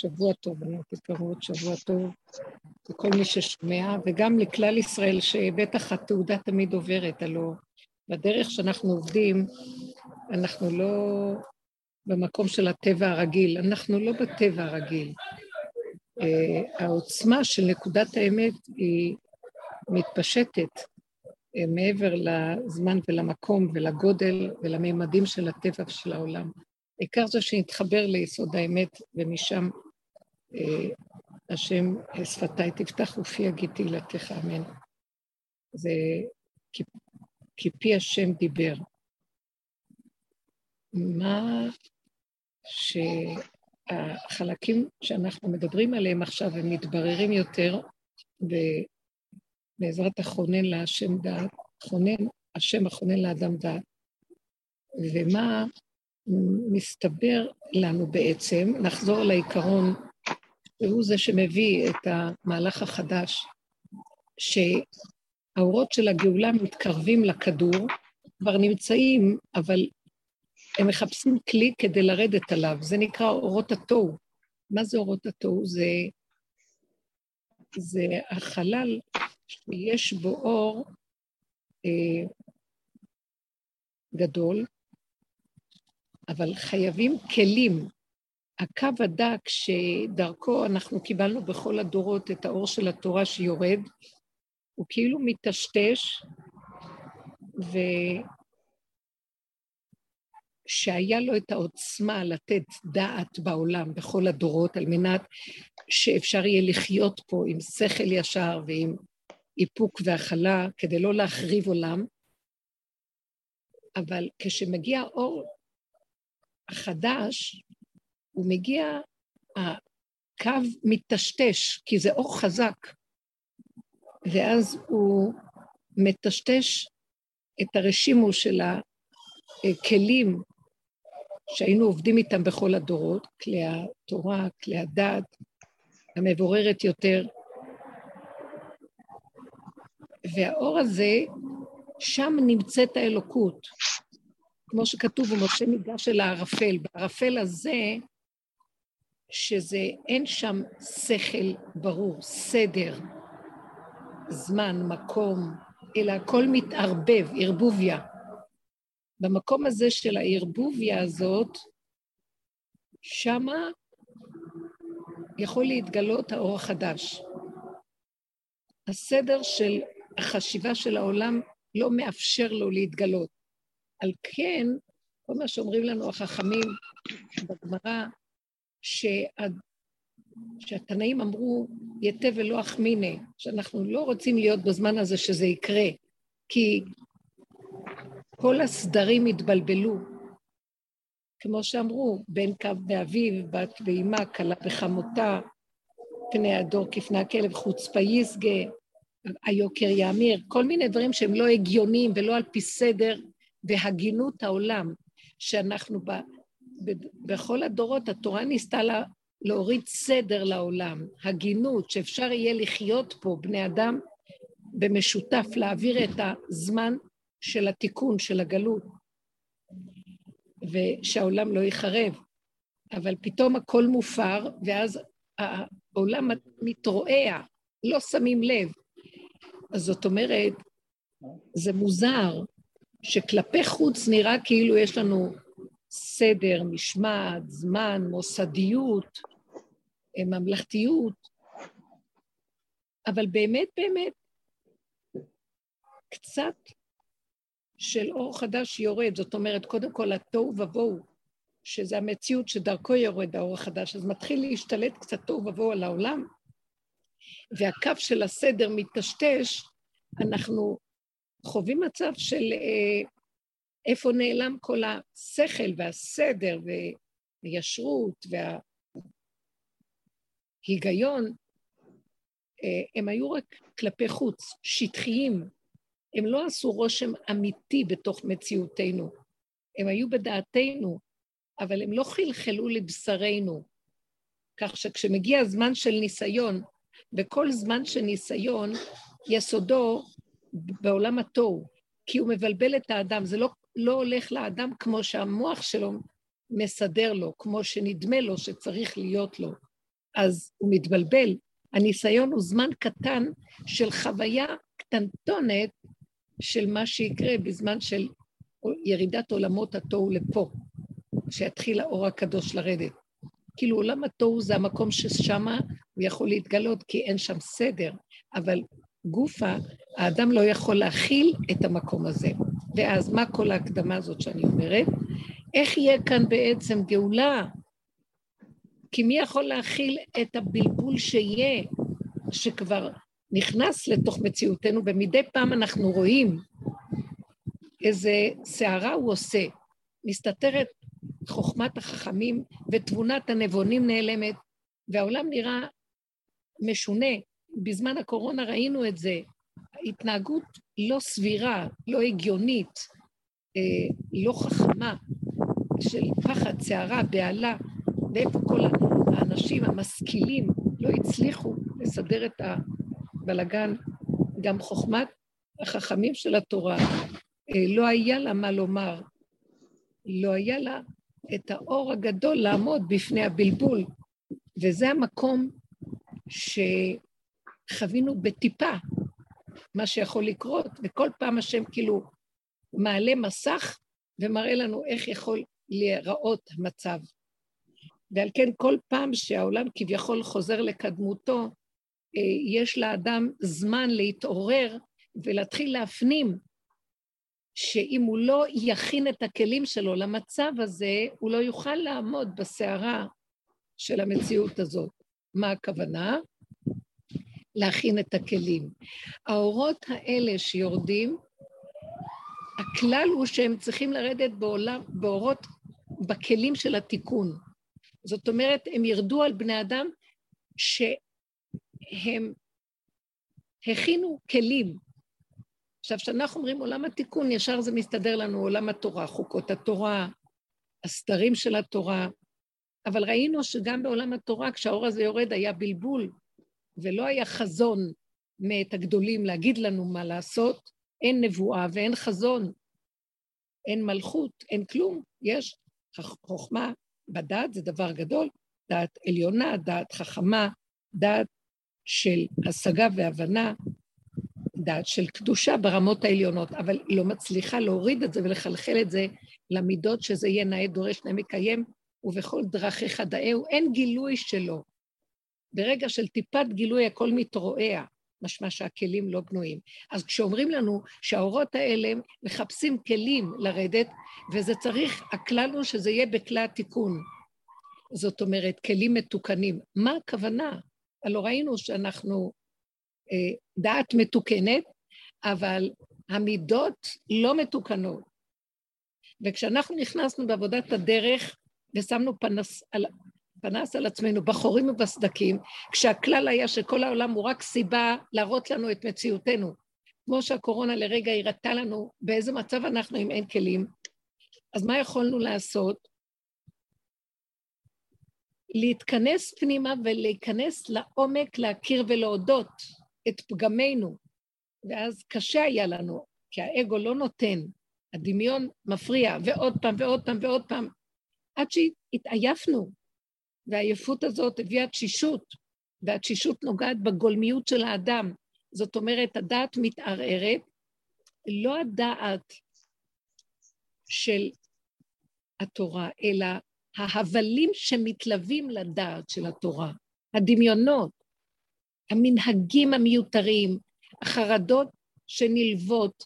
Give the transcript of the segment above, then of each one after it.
שבוע טוב, אני תתקרבות שבוע טוב לכל מי ששומע, וגם לכלל ישראל, שבטח התעודה תמיד עוברת, הלוא בדרך שאנחנו עובדים, אנחנו לא במקום של הטבע הרגיל, אנחנו לא בטבע הרגיל. Uh, העוצמה של נקודת האמת היא מתפשטת uh, מעבר לזמן ולמקום ולגודל ולמימדים של הטבע ושל העולם. העיקר זה שנתחבר ליסוד האמת, ומשם אה, השם שפתיי תפתח ופי יגיד תהילתך, אמן. זה כי, כי פי השם דיבר. מה שהחלקים שאנחנו מדברים עליהם עכשיו הם מתבררים יותר, ובעזרת החונן להשם דעת, חונן, השם החונן לאדם דעת. ומה מסתבר לנו בעצם, נחזור לעיקרון, שהוא זה שמביא את המהלך החדש, שהאורות של הגאולה מתקרבים לכדור, כבר נמצאים, אבל הם מחפשים כלי כדי לרדת עליו, זה נקרא אורות התוהו. מה זה אורות התוהו? זה, זה החלל שיש בו אור אה, גדול, אבל חייבים כלים. הקו הדק שדרכו אנחנו קיבלנו בכל הדורות את האור של התורה שיורד, הוא כאילו מטשטש, ושהיה לו את העוצמה לתת דעת בעולם בכל הדורות, על מנת שאפשר יהיה לחיות פה עם שכל ישר ועם איפוק והכלה, כדי לא להחריב עולם. אבל כשמגיע אור החדש, הוא מגיע, הקו מטשטש, כי זה אור חזק, ואז הוא מטשטש את הרשימו של הכלים שהיינו עובדים איתם בכל הדורות, כלי התורה, כלי הדת, המבוררת יותר. והאור הזה, שם נמצאת האלוקות. כמו שכתוב, ומשה ניגש אל הערפל. בערפל הזה, שזה, אין שם שכל ברור, סדר, זמן, מקום, אלא הכל מתערבב, ערבוביה. במקום הזה של הערבוביה הזאת, שמה יכול להתגלות האור החדש. הסדר של החשיבה של העולם לא מאפשר לו להתגלות. על כן, כל מה שאומרים לנו החכמים בגמרא, שהתנאים אמרו, יתה ולא אחמיני, שאנחנו לא רוצים להיות בזמן הזה שזה יקרה, כי כל הסדרים התבלבלו. כמו שאמרו, בן קו באביו, בת באימה, כלה בחמותה, פני הדור כפני הכלב, חוצפה יסגה, היוקר יאמיר, כל מיני דברים שהם לא הגיוניים ולא על פי סדר, והגינות העולם, שאנחנו ב, ב, בכל הדורות, התורה ניסתה לה, להוריד סדר לעולם, הגינות, שאפשר יהיה לחיות פה, בני אדם, במשותף, להעביר את הזמן של התיקון, של הגלות, ושהעולם לא ייחרב. אבל פתאום הכל מופר, ואז העולם מתרועע, לא שמים לב. אז זאת אומרת, זה מוזר שכלפי חוץ נראה כאילו יש לנו סדר, משמעת, זמן, מוסדיות, אה, ממלכתיות, אבל באמת באמת קצת של אור חדש יורד, זאת אומרת, קודם כל התוהו ובוהו, שזה המציאות שדרכו יורד האור החדש, אז מתחיל להשתלט קצת תוהו ובוהו על העולם, והקו של הסדר מטשטש, אנחנו חווים מצב של אה, איפה נעלם כל השכל והסדר והישרות וההיגיון, אה, הם היו רק כלפי חוץ, שטחיים. הם לא עשו רושם אמיתי בתוך מציאותנו. הם היו בדעתנו, אבל הם לא חלחלו לבשרנו. כך שכשמגיע הזמן של ניסיון, וכל זמן של ניסיון, יסודו בעולם התוהו, כי הוא מבלבל את האדם, זה לא, לא הולך לאדם כמו שהמוח שלו מסדר לו, כמו שנדמה לו שצריך להיות לו. אז הוא מתבלבל. הניסיון הוא זמן קטן של חוויה קטנטונת של מה שיקרה בזמן של ירידת עולמות התוהו לפה, שיתחיל האור הקדוש לרדת. כאילו עולם התוהו זה המקום ששם הוא יכול להתגלות, כי אין שם סדר, אבל גופה, האדם לא יכול להכיל את המקום הזה. ואז מה כל ההקדמה הזאת שאני אומרת? איך יהיה כאן בעצם גאולה? כי מי יכול להכיל את הבלבול שיהיה, שכבר נכנס לתוך מציאותנו, ומדי פעם אנחנו רואים איזה סערה הוא עושה. מסתתרת חוכמת החכמים ותבונת הנבונים נעלמת, והעולם נראה משונה. בזמן הקורונה ראינו את זה. התנהגות לא סבירה, לא הגיונית, אה, לא חכמה, של פחד, סערה, בהלה, ואיפה כל האנשים המשכילים לא הצליחו לסדר את הבלגן. גם חוכמת החכמים של התורה, אה, לא היה לה מה לומר, לא היה לה את האור הגדול לעמוד בפני הבלבול, וזה המקום שחווינו בטיפה מה שיכול לקרות, וכל פעם השם כאילו מעלה מסך ומראה לנו איך יכול להיראות המצב. ועל כן כל פעם שהעולם כביכול חוזר לקדמותו, אה, יש לאדם זמן להתעורר ולהתחיל להפנים שאם הוא לא יכין את הכלים שלו למצב הזה, הוא לא יוכל לעמוד בסערה של המציאות הזאת. מה הכוונה? להכין את הכלים. האורות האלה שיורדים, הכלל הוא שהם צריכים לרדת בעולם, באורות, בכלים של התיקון. זאת אומרת, הם ירדו על בני אדם שהם הכינו כלים עכשיו, כשאנחנו אומרים עולם התיקון, ישר זה מסתדר לנו עולם התורה, חוקות התורה, הסתרים של התורה, אבל ראינו שגם בעולם התורה, כשהאור הזה יורד, היה בלבול, ולא היה חזון מאת הגדולים להגיד לנו מה לעשות, אין נבואה ואין חזון, אין מלכות, אין כלום. יש חוכמה בדעת, זה דבר גדול, דעת עליונה, דעת חכמה, דעת של השגה והבנה, דעת של קדושה ברמות העליונות, אבל היא לא מצליחה להוריד את זה ולחלחל את זה למידות שזה יהיה נאה דורש נאה מקיים, ובכל דרכיך דאהו, אין גילוי שלו. ברגע של טיפת גילוי הכל מתרועע, משמע שהכלים לא בנויים. אז כשאומרים לנו שהאורות האלה מחפשים כלים לרדת, וזה צריך, הכלל הוא שזה יהיה בכלי התיקון. זאת אומרת, כלים מתוקנים. מה הכוונה? הלוא ראינו שאנחנו אה, דעת מתוקנת, אבל המידות לא מתוקנות. וכשאנחנו נכנסנו בעבודת הדרך ושמנו פנס על, פנס על עצמנו בחורים ובסדקים, כשהכלל היה שכל העולם הוא רק סיבה להראות לנו את מציאותנו, כמו שהקורונה לרגע הראתה לנו באיזה מצב אנחנו אם אין כלים, אז מה יכולנו לעשות? להתכנס פנימה ולהיכנס לעומק, להכיר ולהודות. את פגמינו, ואז קשה היה לנו, כי האגו לא נותן, הדמיון מפריע, ועוד פעם ועוד פעם ועוד פעם, עד שהתעייפנו, והעייפות הזאת הביאה תשישות, והתשישות נוגעת בגולמיות של האדם. זאת אומרת, הדעת מתערערת, לא הדעת של התורה, אלא ההבלים שמתלווים לדעת של התורה, הדמיונות, המנהגים המיותרים, החרדות שנלוות,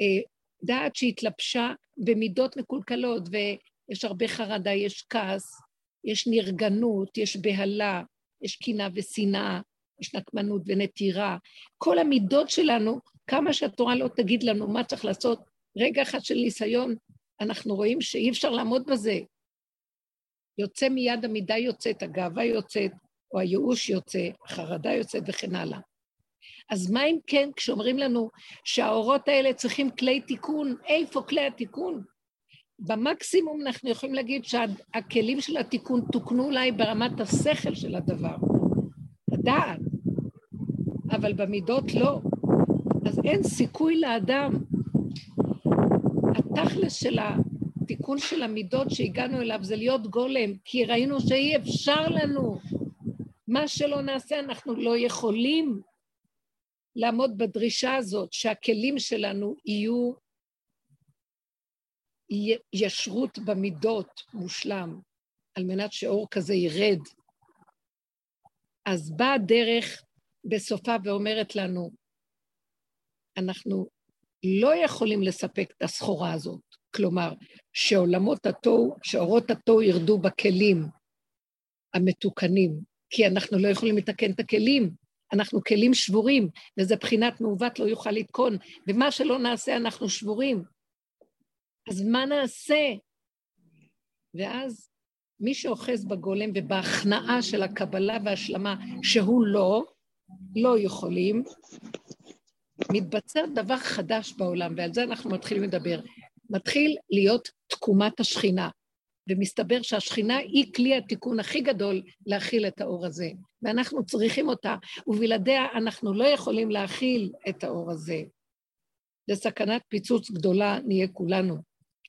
אה, דעת שהתלבשה במידות מקולקלות, ויש הרבה חרדה, יש כעס, יש נרגנות, יש בהלה, יש קנאה ושנאה, יש נקמנות ונטירה. כל המידות שלנו, כמה שהתורה לא תגיד לנו מה צריך לעשות, רגע אחד של ניסיון, אנחנו רואים שאי אפשר לעמוד בזה. יוצא מיד המידה יוצאת, הגאווה יוצאת, או הייאוש יוצא, החרדה יוצאת וכן הלאה. אז מה אם כן כשאומרים לנו שהאורות האלה צריכים כלי תיקון, איפה כלי התיקון? במקסימום אנחנו יכולים להגיד שהכלים של התיקון תוקנו אולי ברמת השכל של הדבר, הדעת, אבל במידות לא. אז אין סיכוי לאדם. התכלס של התיקון של המידות שהגענו אליו זה להיות גולם, כי ראינו שאי אפשר לנו. מה שלא נעשה, אנחנו לא יכולים לעמוד בדרישה הזאת שהכלים שלנו יהיו ישרות במידות מושלם, על מנת שאור כזה ירד. אז באה הדרך בסופה ואומרת לנו, אנחנו לא יכולים לספק את הסחורה הזאת. כלומר, שעולמות התוהו, שאורות התוהו ירדו בכלים המתוקנים, כי אנחנו לא יכולים לתקן את הכלים, אנחנו כלים שבורים, וזה בחינת מעוות לא יוכל לתקון, ומה שלא נעשה אנחנו שבורים. אז מה נעשה? ואז מי שאוחז בגולם ובהכנעה של הקבלה וההשלמה שהוא לא, לא יכולים, מתבצע דבר חדש בעולם, ועל זה אנחנו מתחילים לדבר. מתחיל להיות תקומת השכינה, ומסתבר שהשכינה היא כלי התיקון הכי גדול להכיל את האור הזה, ואנחנו צריכים אותה, ובלעדיה אנחנו לא יכולים להכיל את האור הזה. לסכנת פיצוץ גדולה נהיה כולנו,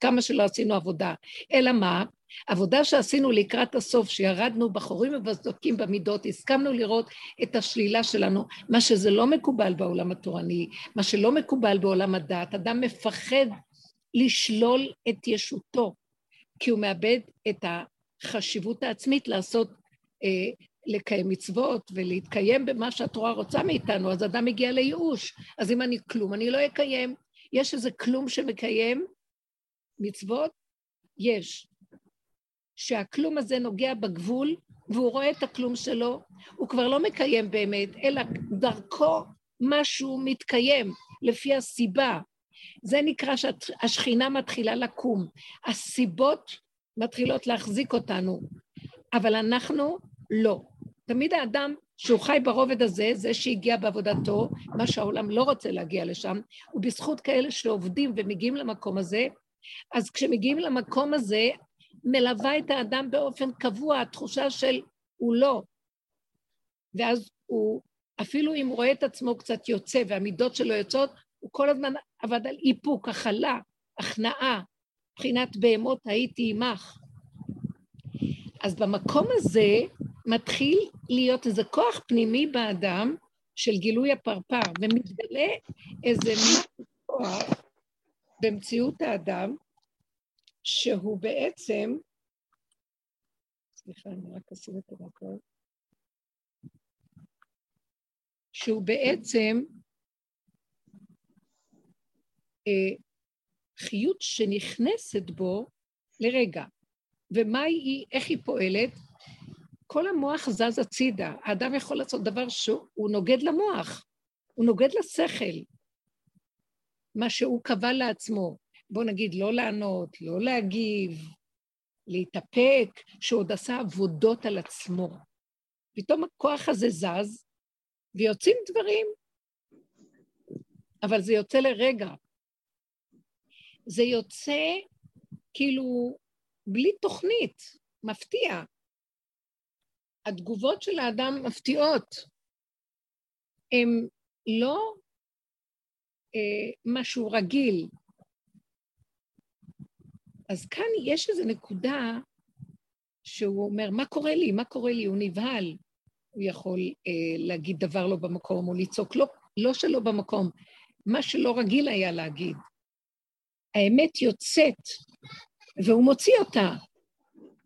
כמה שלא עשינו עבודה. אלא מה? עבודה שעשינו לקראת הסוף, שירדנו בחורים ובסדקים במידות, הסכמנו לראות את השלילה שלנו, מה שזה לא מקובל בעולם התורני, מה שלא מקובל בעולם הדת, אדם מפחד לשלול את ישותו, כי הוא מאבד את החשיבות העצמית לעשות, אה, לקיים מצוות ולהתקיים במה שהתורה רוצה מאיתנו, אז אדם מגיע לייאוש. אז אם אני כלום, אני לא אקיים. יש איזה כלום שמקיים מצוות? יש. שהכלום הזה נוגע בגבול, והוא רואה את הכלום שלו, הוא כבר לא מקיים באמת, אלא דרכו משהו מתקיים, לפי הסיבה. זה נקרא שהשכינה מתחילה לקום. הסיבות מתחילות להחזיק אותנו, אבל אנחנו לא. תמיד האדם שהוא חי ברובד הזה, זה שהגיע בעבודתו, מה שהעולם לא רוצה להגיע לשם, ובזכות כאלה שעובדים ומגיעים למקום הזה, אז כשמגיעים למקום הזה, מלווה את האדם באופן קבוע, התחושה של הוא לא. ואז הוא, אפילו אם רואה את עצמו קצת יוצא והמידות שלו יוצאות, הוא כל הזמן עבד על איפוק, הכלה, הכנעה, מבחינת בהמות הייתי עמך. אז במקום הזה מתחיל להיות איזה כוח פנימי באדם של גילוי הפרפר, ומתגלה איזה כוח במציאות האדם, שהוא בעצם, סליחה, אני רק אשים את המקום, שהוא בעצם אה, חיות שנכנסת בו לרגע. ומה היא, איך היא פועלת? כל המוח זז הצידה. האדם יכול לעשות דבר שהוא נוגד למוח, הוא נוגד לשכל, מה שהוא קבע לעצמו. בוא נגיד, לא לענות, לא להגיב, להתאפק, שהוא עשה עבודות על עצמו. פתאום הכוח הזה זז, ויוצאים דברים, אבל זה יוצא לרגע. זה יוצא כאילו בלי תוכנית, מפתיע. התגובות של האדם מפתיעות. הן לא משהו רגיל. אז כאן יש איזו נקודה שהוא אומר, מה קורה לי? מה קורה לי? הוא נבהל. הוא יכול אה, להגיד דבר לא במקום או לצעוק, לא, לא שלא במקום, מה שלא רגיל היה להגיד. האמת יוצאת, והוא מוציא אותה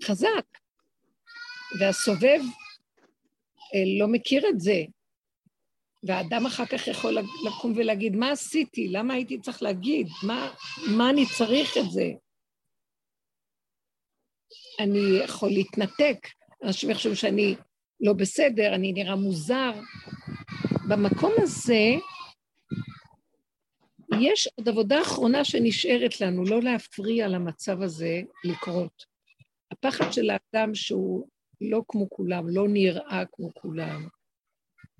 חזק, והסובב אה, לא מכיר את זה. והאדם אחר כך יכול לקום ולהגיד, מה עשיתי? למה הייתי צריך להגיד? מה, מה אני צריך את זה? אני יכול להתנתק, אנשים יחשבו שאני לא בסדר, אני נראה מוזר. במקום הזה, יש עוד עבודה אחרונה שנשארת לנו, לא להפריע למצב הזה לקרות. הפחד של האדם שהוא לא כמו כולם, לא נראה כמו כולם,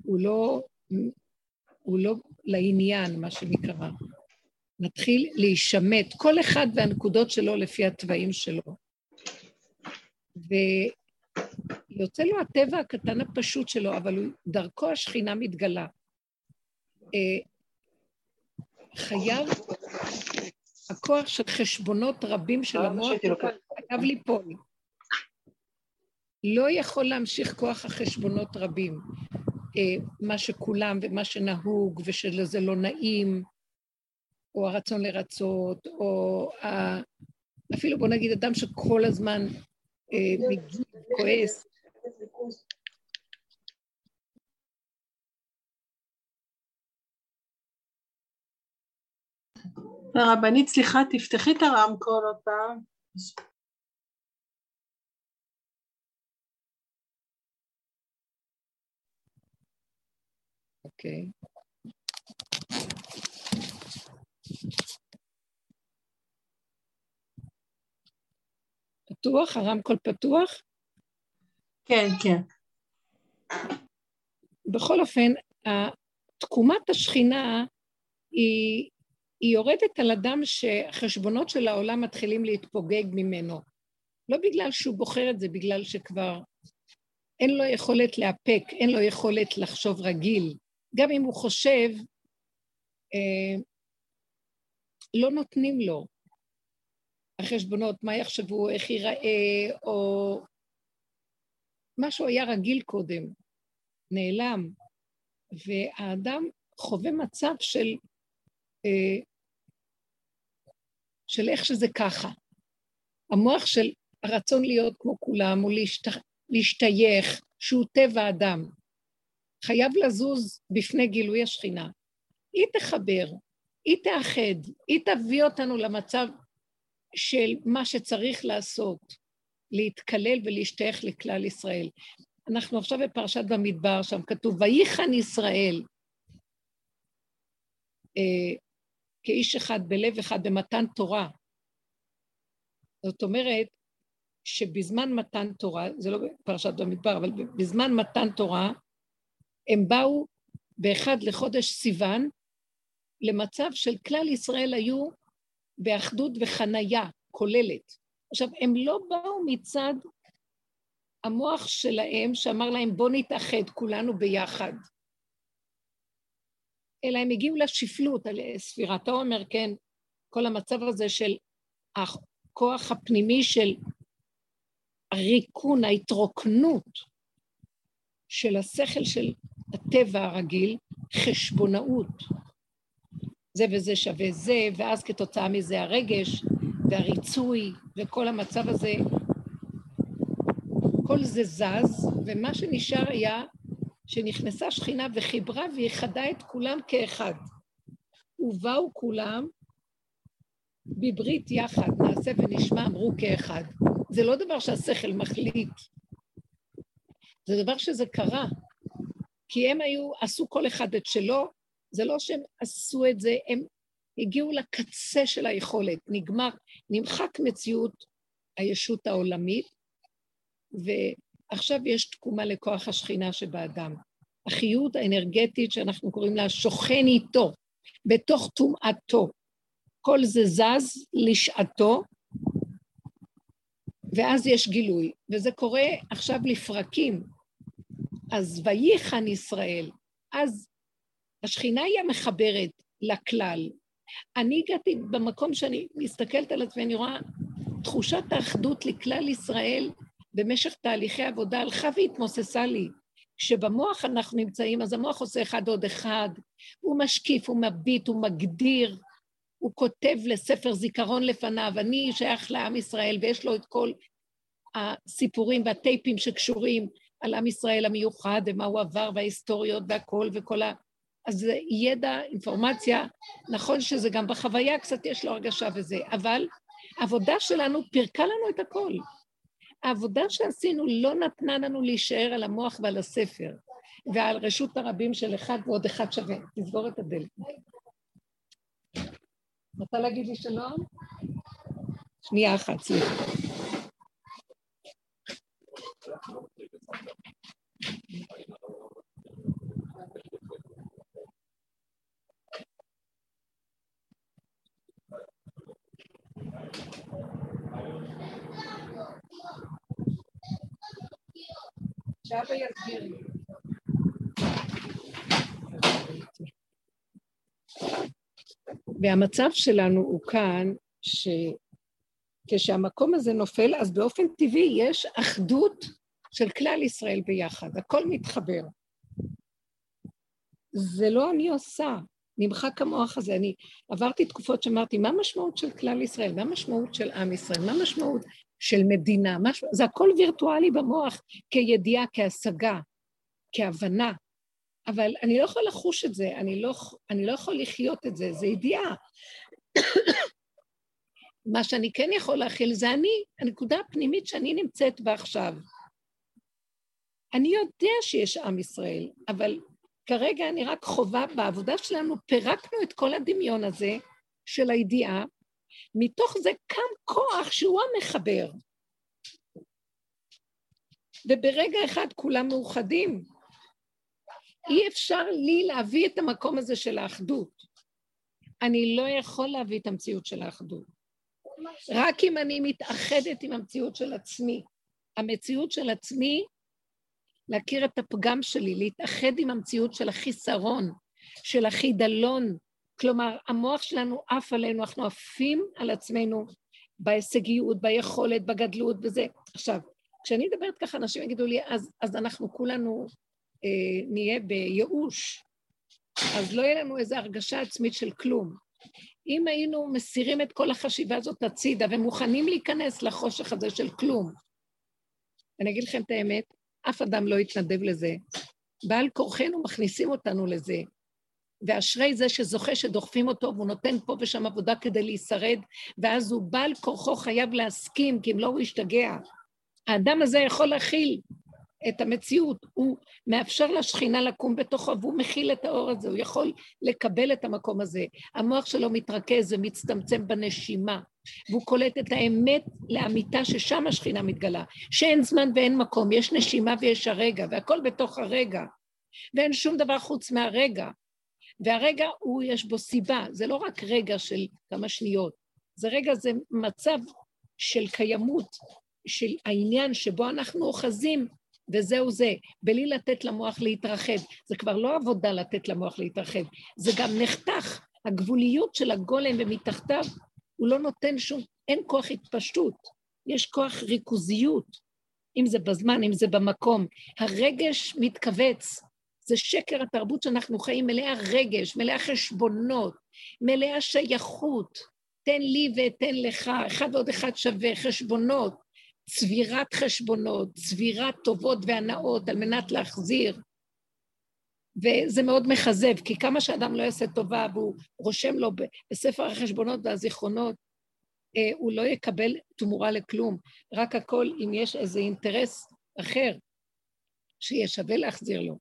הוא לא, הוא לא לעניין, מה שנקרא. מתחיל להישמט, כל אחד והנקודות שלו לפי התוואים שלו. ויוצא לו הטבע הקטן הפשוט שלו, אבל דרכו השכינה מתגלה. אה, חייב, הכוח של חשבונות רבים של המוח חייב ליפול. לא יכול להמשיך כוח החשבונות רבים. אה, מה שכולם ומה שנהוג ושלזה לא נעים, או הרצון לרצות, או אפילו בוא נגיד אדם שכל הזמן אה, מגיב, כועס. הרבנית, סליחה, תפתחי את הרמקול עוד פעם. אוקיי. פתוח? הרמקול פתוח? כן, כן. בכל אופן, תקומת השכינה היא, היא יורדת על אדם שחשבונות של העולם מתחילים להתפוגג ממנו. לא בגלל שהוא בוחר את זה, בגלל שכבר אין לו יכולת לאפק, אין לו יכולת לחשוב רגיל. גם אם הוא חושב, אה, לא נותנים לו. החשבונות, מה יחשבו, איך ייראה, או מה שהוא היה רגיל קודם, נעלם, והאדם חווה מצב של, אה, של איך שזה ככה. המוח של הרצון להיות כמו כולם, או להשת... להשתייך, שהוא טבע אדם, חייב לזוז בפני גילוי השכינה. היא תחבר, היא תאחד, היא תביא אותנו למצב של מה שצריך לעשות, להתקלל ולהשתייך לכלל ישראל. אנחנו עכשיו בפרשת במדבר, שם כתוב, ויחן ישראל אה, כאיש אחד בלב אחד במתן תורה. זאת אומרת, שבזמן מתן תורה, זה לא פרשת במדבר, אבל בזמן מתן תורה, הם באו באחד לחודש סיוון למצב של כלל ישראל היו באחדות וחנייה כוללת. עכשיו, הם לא באו מצד המוח שלהם שאמר להם בואו נתאחד כולנו ביחד, אלא הם הגיעו לשפלות, על ספירת העומר, כן, כל המצב הזה של הכוח הפנימי של הריקון, ההתרוקנות של השכל של הטבע הרגיל, חשבונאות. זה וזה שווה זה, ואז כתוצאה מזה הרגש והריצוי וכל המצב הזה, כל זה זז, ומה שנשאר היה שנכנסה שכינה וחיברה ואיחדה את כולם כאחד. ובאו כולם בברית יחד, נעשה ונשמע, אמרו כאחד. זה לא דבר שהשכל מחליט, זה דבר שזה קרה, כי הם היו, עשו כל אחד את שלו, זה לא שהם עשו את זה, הם הגיעו לקצה של היכולת, נגמר, נמחק מציאות הישות העולמית, ועכשיו יש תקומה לכוח השכינה שבאדם. החיות האנרגטית שאנחנו קוראים לה שוכן איתו, בתוך טומאתו. כל זה זז לשעתו, ואז יש גילוי, וזה קורה עכשיו לפרקים. אז וייחן ישראל, אז השכינה היא המחברת לכלל. אני הגעתי במקום שאני מסתכלת על עצמי, אני רואה תחושת האחדות לכלל ישראל במשך תהליכי עבודה הלכה והתמוססה לי. כשבמוח אנחנו נמצאים, אז המוח עושה אחד עוד אחד, הוא משקיף, הוא מביט, הוא מגדיר, הוא כותב לספר זיכרון לפניו, אני שייך לעם ישראל, ויש לו את כל הסיפורים והטייפים שקשורים על עם ישראל המיוחד, ומה הוא עבר, וההיסטוריות והכל, וכל ה... אז זה ידע, אינפורמציה, נכון שזה גם בחוויה קצת יש לו הרגשה וזה, אבל העבודה שלנו פירקה לנו את הכל. העבודה שעשינו לא נתנה לנו להישאר על המוח ועל הספר, ועל רשות הרבים של אחד ועוד אחד שווה. תסגור את הדלת. רוצה להגיד לי שלום? שנייה אחת, סליחה. והמצב שלנו הוא כאן, שכשהמקום הזה נופל, אז באופן טבעי יש אחדות של כלל ישראל ביחד, הכל מתחבר. זה לא אני עושה, נמחק המוח הזה. אני עברתי תקופות שאמרתי, מה המשמעות של כלל ישראל? מה המשמעות של עם ישראל? מה המשמעות של מדינה? מה... זה הכל וירטואלי במוח, כידיעה, כהשגה, כהבנה. אבל אני לא יכול לחוש את זה, אני לא, אני לא יכול לחיות את זה, זה ידיעה. מה שאני כן יכול להכיל זה אני, הנקודה הפנימית שאני נמצאת בה עכשיו. אני יודע שיש עם ישראל, אבל כרגע אני רק חווה, בעבודה שלנו פירקנו את כל הדמיון הזה של הידיעה, מתוך זה קם כוח שהוא המחבר. וברגע אחד כולם מאוחדים. אי אפשר לי להביא את המקום הזה של האחדות. אני לא יכול להביא את המציאות של האחדות. רק אם אני מתאחדת עם המציאות של עצמי. המציאות של עצמי, להכיר את הפגם שלי, להתאחד עם המציאות של החיסרון, של החידלון. כלומר, המוח שלנו עף עלינו, אנחנו עפים על עצמנו בהישגיות, ביכולת, בגדלות, בזה. עכשיו, כשאני מדברת ככה, אנשים יגידו לי, אז, אז אנחנו כולנו אה, נהיה בייאוש, אז לא יהיה לנו איזו הרגשה עצמית של כלום. אם היינו מסירים את כל החשיבה הזאת הצידה ומוכנים להיכנס לחושך הזה של כלום, אני אגיד לכם את האמת, אף אדם לא יתנדב לזה. בעל כורחנו מכניסים אותנו לזה. ואשרי זה שזוכה שדוחפים אותו והוא נותן פה ושם עבודה כדי להישרד, ואז הוא בעל כורחו חייב להסכים, כי אם לא הוא ישתגע. האדם הזה יכול להכיל את המציאות, הוא מאפשר לשכינה לקום בתוכו והוא מכיל את האור הזה, הוא יכול לקבל את המקום הזה. המוח שלו מתרכז ומצטמצם בנשימה, והוא קולט את האמת לאמיתה ששם השכינה מתגלה, שאין זמן ואין מקום, יש נשימה ויש הרגע, והכל בתוך הרגע, ואין שום דבר חוץ מהרגע. והרגע הוא, יש בו סיבה, זה לא רק רגע של כמה שניות, זה רגע, זה מצב של קיימות, של העניין שבו אנחנו אוחזים וזהו זה, בלי לתת למוח להתרחב. זה כבר לא עבודה לתת למוח להתרחב, זה גם נחתך. הגבוליות של הגולם ומתחתיו, הוא לא נותן שום, אין כוח התפשטות, יש כוח ריכוזיות, אם זה בזמן, אם זה במקום. הרגש מתכווץ, זה שקר התרבות שאנחנו חיים, מלאה רגש, מלאה חשבונות, מלאה שייכות. תן לי ואתן לך, אחד ועוד אחד שווה, חשבונות. צבירת חשבונות, צבירת טובות והנאות על מנת להחזיר. וזה מאוד מכזב, כי כמה שאדם לא יעשה טובה והוא רושם לו בספר החשבונות והזיכרונות, אה, הוא לא יקבל תמורה לכלום, רק הכל אם יש איזה אינטרס אחר שיהיה שווה להחזיר לו.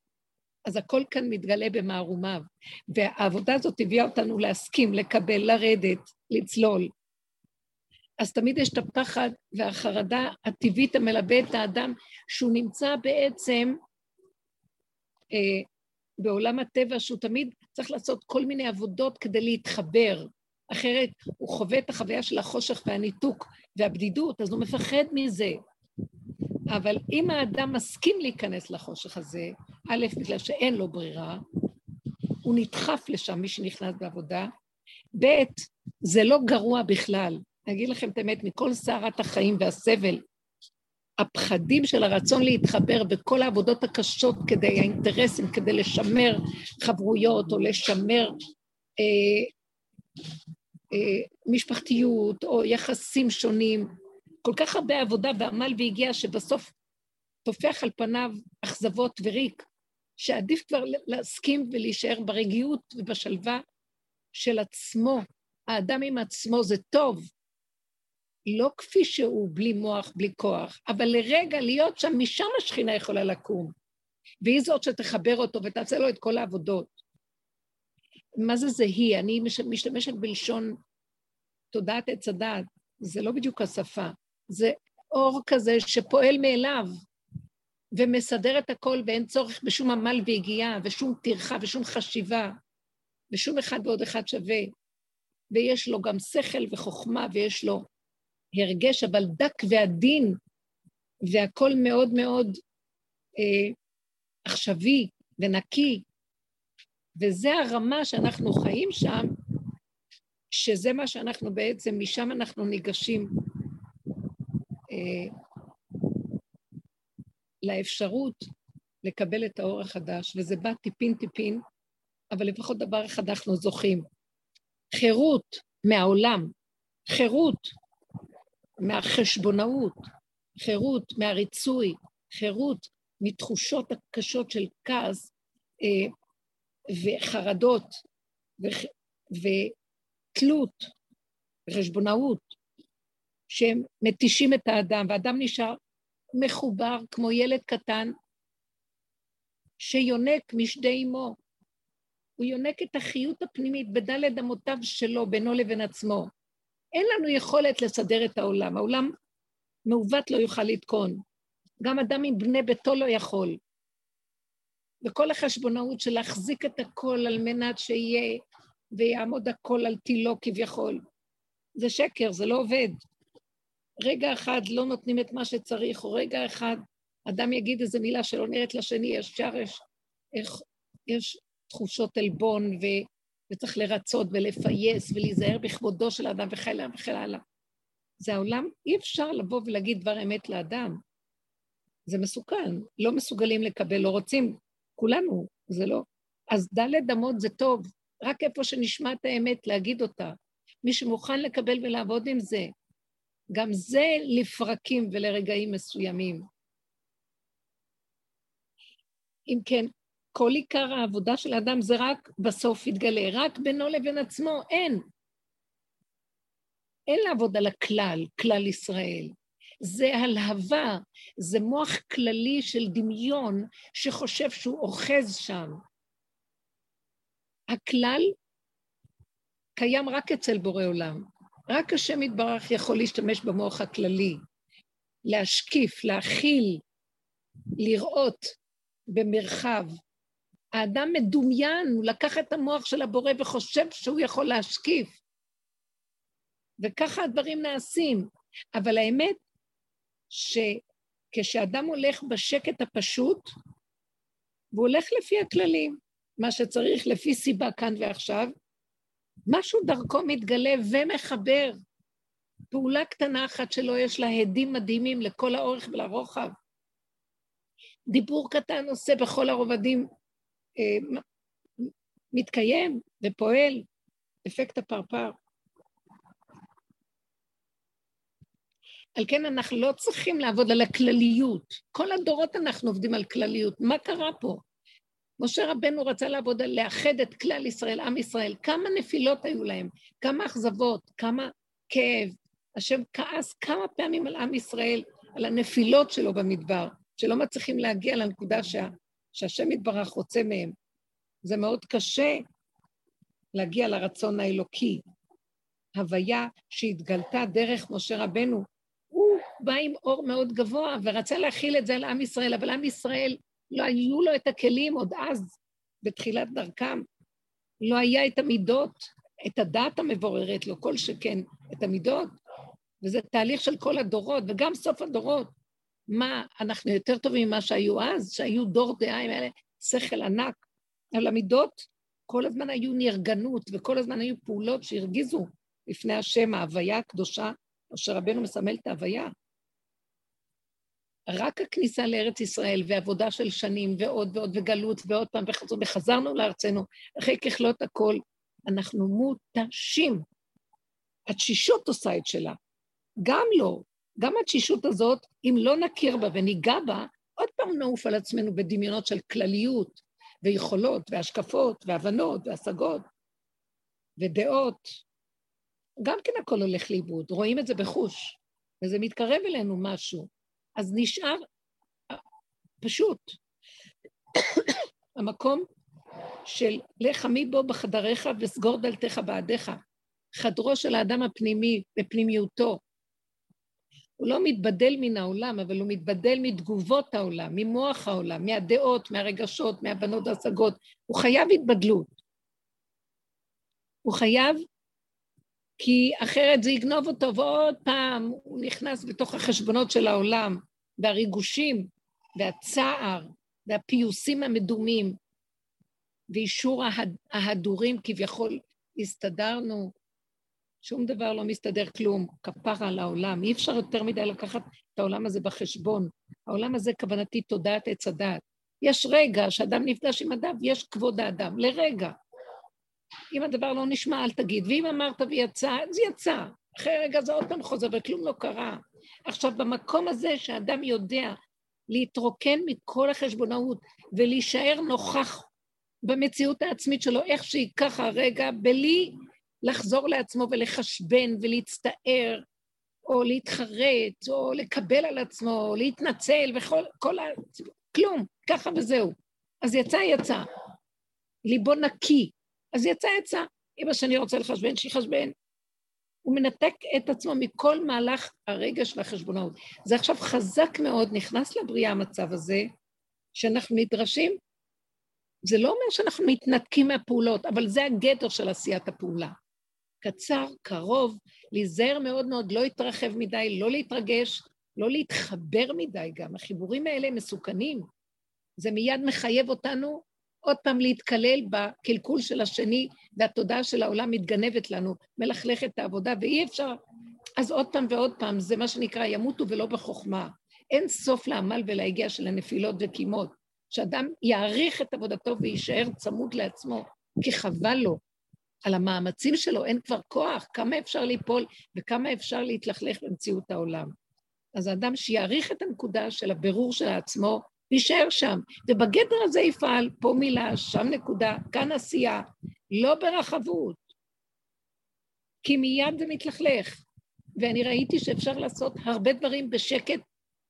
אז הכל כאן מתגלה במערומיו. והעבודה הזאת הביאה אותנו להסכים, לקבל, לרדת, לצלול. אז תמיד יש את הפחד והחרדה הטבעית המלווה את האדם, שהוא נמצא בעצם אה, בעולם הטבע, שהוא תמיד צריך לעשות כל מיני עבודות כדי להתחבר. אחרת הוא חווה את החוויה של החושך והניתוק והבדידות, אז הוא מפחד מזה. אבל אם האדם מסכים להיכנס לחושך הזה, א', בגלל שאין לו ברירה, הוא נדחף לשם, מי שנכנס בעבודה, ב', זה לא גרוע בכלל. אגיד לכם את האמת, מכל סערת החיים והסבל, הפחדים של הרצון להתחבר בכל העבודות הקשות כדי, האינטרסים, כדי לשמר חברויות או לשמר אה, אה, משפחתיות או יחסים שונים, כל כך הרבה עבודה ועמל והגיע שבסוף טופח על פניו אכזבות וריק, שעדיף כבר להסכים ולהישאר ברגיעות ובשלווה של עצמו. האדם עם עצמו זה טוב, לא כפי שהוא, בלי מוח, בלי כוח, אבל לרגע להיות שם, משם השכינה יכולה לקום. והיא זאת שתחבר אותו ותעשה לו את כל העבודות. מה זה זה היא? אני משתמשת בלשון תודעת עץ הדעת, זה לא בדיוק השפה, זה אור כזה שפועל מאליו ומסדר את הכל ואין צורך בשום עמל והגיעה ושום טרחה ושום חשיבה ושום אחד ועוד אחד שווה. ויש לו גם שכל וחוכמה ויש לו הרגש, אבל דק ועדין, והכול מאוד מאוד אה, עכשווי ונקי, וזה הרמה שאנחנו חיים שם, שזה מה שאנחנו בעצם, משם אנחנו ניגשים. אה, לאפשרות לקבל את האור החדש, וזה בא טיפין-טיפין, אבל לפחות דבר אחד אנחנו זוכים. חירות מהעולם, חירות מהחשבונאות, חירות מהריצוי, חירות מתחושות הקשות של כעס אה, וחרדות ותלות וחשבונאות, שהם מתישים את האדם, והאדם נשאר מחובר כמו ילד קטן שיונק משדי אמו. הוא יונק את החיות הפנימית בדלת אמותיו שלו, בינו לבין עצמו. אין לנו יכולת לסדר את העולם. העולם מעוות לא יוכל לתקון. גם אדם עם בני ביתו לא יכול. וכל החשבונאות של להחזיק את הכל על מנת שיהיה ויעמוד הכל על תילו כביכול. זה שקר, זה לא עובד. רגע אחד לא נותנים את מה שצריך, או רגע אחד אדם יגיד איזו מילה שלא נראית לשני, ישר יש, יש, יש תחושות עלבון, ו, וצריך לרצות ולפייס ולהיזהר בכבודו של האדם וכן הלאה וכן הלאה. זה העולם, אי אפשר לבוא ולהגיד דבר אמת לאדם. זה מסוכן, לא מסוגלים לקבל, לא רוצים, כולנו, זה לא. אז ד' אמות זה טוב, רק איפה שנשמע את האמת, להגיד אותה. מי שמוכן לקבל ולעבוד עם זה, גם זה לפרקים ולרגעים מסוימים. אם כן, כל עיקר העבודה של האדם זה רק בסוף יתגלה, רק בינו לבין עצמו, אין. אין לעבוד על הכלל, כלל ישראל. זה הלהבה, זה מוח כללי של דמיון שחושב שהוא אוחז שם. הכלל קיים רק אצל בורא עולם. רק השם יתברך יכול להשתמש במוח הכללי, להשקיף, להכיל, לראות במרחב. האדם מדומיין, הוא לקח את המוח של הבורא וחושב שהוא יכול להשקיף. וככה הדברים נעשים. אבל האמת שכשאדם הולך בשקט הפשוט, והוא הולך לפי הכללים, מה שצריך לפי סיבה כאן ועכשיו, משהו דרכו מתגלה ומחבר. פעולה קטנה אחת שלו יש לה הדים מדהימים לכל האורך ולרוחב. דיבור קטן עושה בכל הרובדים, מתקיים ופועל, אפקט הפרפר. על כן אנחנו לא צריכים לעבוד על הכלליות. כל הדורות אנחנו עובדים על כלליות. מה קרה פה? משה רבנו רצה לעבוד על לאחד את כלל ישראל, עם ישראל. כמה נפילות היו להם, כמה אכזבות, כמה כאב. השם כעס כמה פעמים על עם ישראל, על הנפילות שלו במדבר, שלא מצליחים להגיע לנקודה שה, שהשם יתברך רוצה מהם. זה מאוד קשה להגיע לרצון האלוקי. הוויה שהתגלתה דרך משה רבנו, הוא בא עם אור מאוד גבוה ורצה להכיל את זה על עם ישראל, אבל עם ישראל לא היו לו את הכלים עוד אז, בתחילת דרכם. לא היה את המידות, את הדעת המבוררת, לא כל שכן את המידות. וזה תהליך של כל הדורות, וגם סוף הדורות. מה, אנחנו יותר טובים ממה שהיו אז, שהיו דור דעה עם אלה, שכל ענק. אבל המידות כל הזמן היו נרגנות, וכל הזמן היו פעולות שהרגיזו לפני השם, ההוויה הקדושה, אשר רבנו מסמל את ההוויה. רק הכניסה לארץ ישראל ועבודה של שנים ועוד ועוד וגלות ועוד פעם וחזרו וחזרנו לארצנו, אחרי ככלות הכל, אנחנו מותשים. התשישות עושה את שלה. גם לא, גם התשישות הזאת, אם לא נכיר בה וניגע בה, עוד פעם נעוף על עצמנו בדמיונות של כלליות ויכולות והשקפות והבנות והשגות ודעות. גם כן הכל הולך לאיבוד, רואים את זה בחוש, וזה מתקרב אלינו משהו. אז נשאר פשוט המקום של לך עמי בו בחדריך וסגור דלתך בעדיך. חדרו של האדם הפנימי בפנימיותו. הוא לא מתבדל מן העולם, אבל הוא מתבדל מתגובות העולם, ממוח העולם, מהדעות, מהרגשות, מהבנות והשגות. הוא חייב התבדלות. הוא חייב כי אחרת זה יגנוב אותו, ועוד פעם הוא נכנס בתוך החשבונות של העולם, והריגושים, והצער, והפיוסים המדומים, ואישור ההדורים כביכול הסתדרנו, שום דבר לא מסתדר כלום, כפרה על העולם. אי אפשר יותר מדי לקחת את העולם הזה בחשבון. העולם הזה, כוונתי, תודעת עץ הדעת. יש רגע שאדם נפגש עם אדם, יש כבוד האדם, לרגע. אם הדבר לא נשמע, אל תגיד. ואם אמרת ויצא, אז יצא. אחרי רגע זה עוד פעם חוזר, וכלום לא קרה. עכשיו, במקום הזה שאדם יודע להתרוקן מכל החשבונאות ולהישאר נוכח במציאות העצמית שלו, איך שהיא ככה רגע, בלי לחזור לעצמו ולחשבן ולהצטער, או להתחרט, או לקבל על עצמו, או להתנצל, וכל כל ה... כלום, ככה וזהו. אז יצא, יצא. ליבו נקי. אז יצא, יצא. אמא שאני רוצה לחשבן, שיחשבן. הוא מנתק את עצמו מכל מהלך הרגע של החשבונאות. זה עכשיו חזק מאוד, נכנס לבריאה המצב הזה, שאנחנו נדרשים, זה לא אומר שאנחנו מתנתקים מהפעולות, אבל זה הגדר של עשיית הפעולה. קצר, קרוב, להיזהר מאוד מאוד, לא להתרחב מדי, לא להתרגש, לא להתחבר מדי גם. החיבורים האלה הם מסוכנים. זה מיד מחייב אותנו עוד פעם להתקלל בקלקול של השני, והתודעה של העולם מתגנבת לנו, מלכלכת העבודה, ואי אפשר... אז עוד פעם ועוד פעם, זה מה שנקרא ימותו ולא בחוכמה. אין סוף לעמל ולהגיע של הנפילות וקימות. שאדם יעריך את עבודתו ויישאר צמוד לעצמו, כי חבל לו. על המאמצים שלו אין כבר כוח, כמה אפשר ליפול וכמה אפשר להתלכלך במציאות העולם. אז האדם שיעריך את הנקודה של הבירור של עצמו, יישאר שם, ובגדר הזה יפעל, פה מילה, שם נקודה, כאן עשייה, לא ברחבות, כי מיד זה מתלכלך. ואני ראיתי שאפשר לעשות הרבה דברים בשקט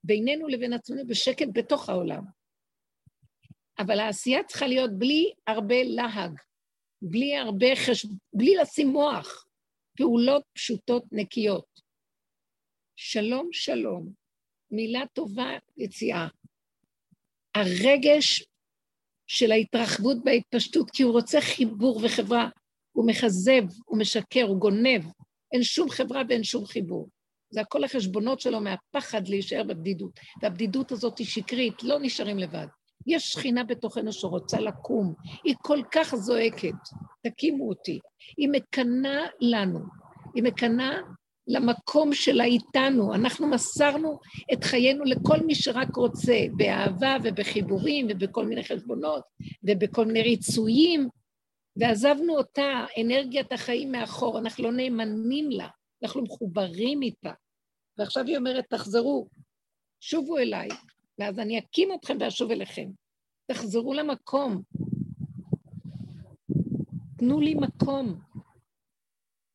בינינו לבין עצמנו, בשקט בתוך העולם. אבל העשייה צריכה להיות בלי הרבה להג, בלי הרבה חשב... בלי לשים מוח, פעולות פשוטות נקיות. שלום, שלום, מילה טובה, יציאה. הרגש של ההתרחבות וההתפשטות, כי הוא רוצה חיבור וחברה, הוא מכזב, הוא משקר, הוא גונב, אין שום חברה ואין שום חיבור. זה הכל החשבונות שלו מהפחד להישאר בבדידות. והבדידות הזאת היא שקרית, לא נשארים לבד. יש שכינה בתוכנו שרוצה לקום, היא כל כך זועקת, תקימו אותי. היא מקנה לנו, היא מקנה למקום שלה איתנו. אנחנו מסרנו את חיינו לכל מי שרק רוצה, באהבה ובחיבורים ובכל מיני חשבונות ובכל מיני ריצויים, ועזבנו אותה, אנרגיית החיים מאחור, אנחנו לא נאמנים לה, אנחנו מחוברים איתה. ועכשיו היא אומרת, תחזרו, שובו אליי, ואז אני אקים אתכם ואשוב אליכם. תחזרו למקום. תנו לי מקום.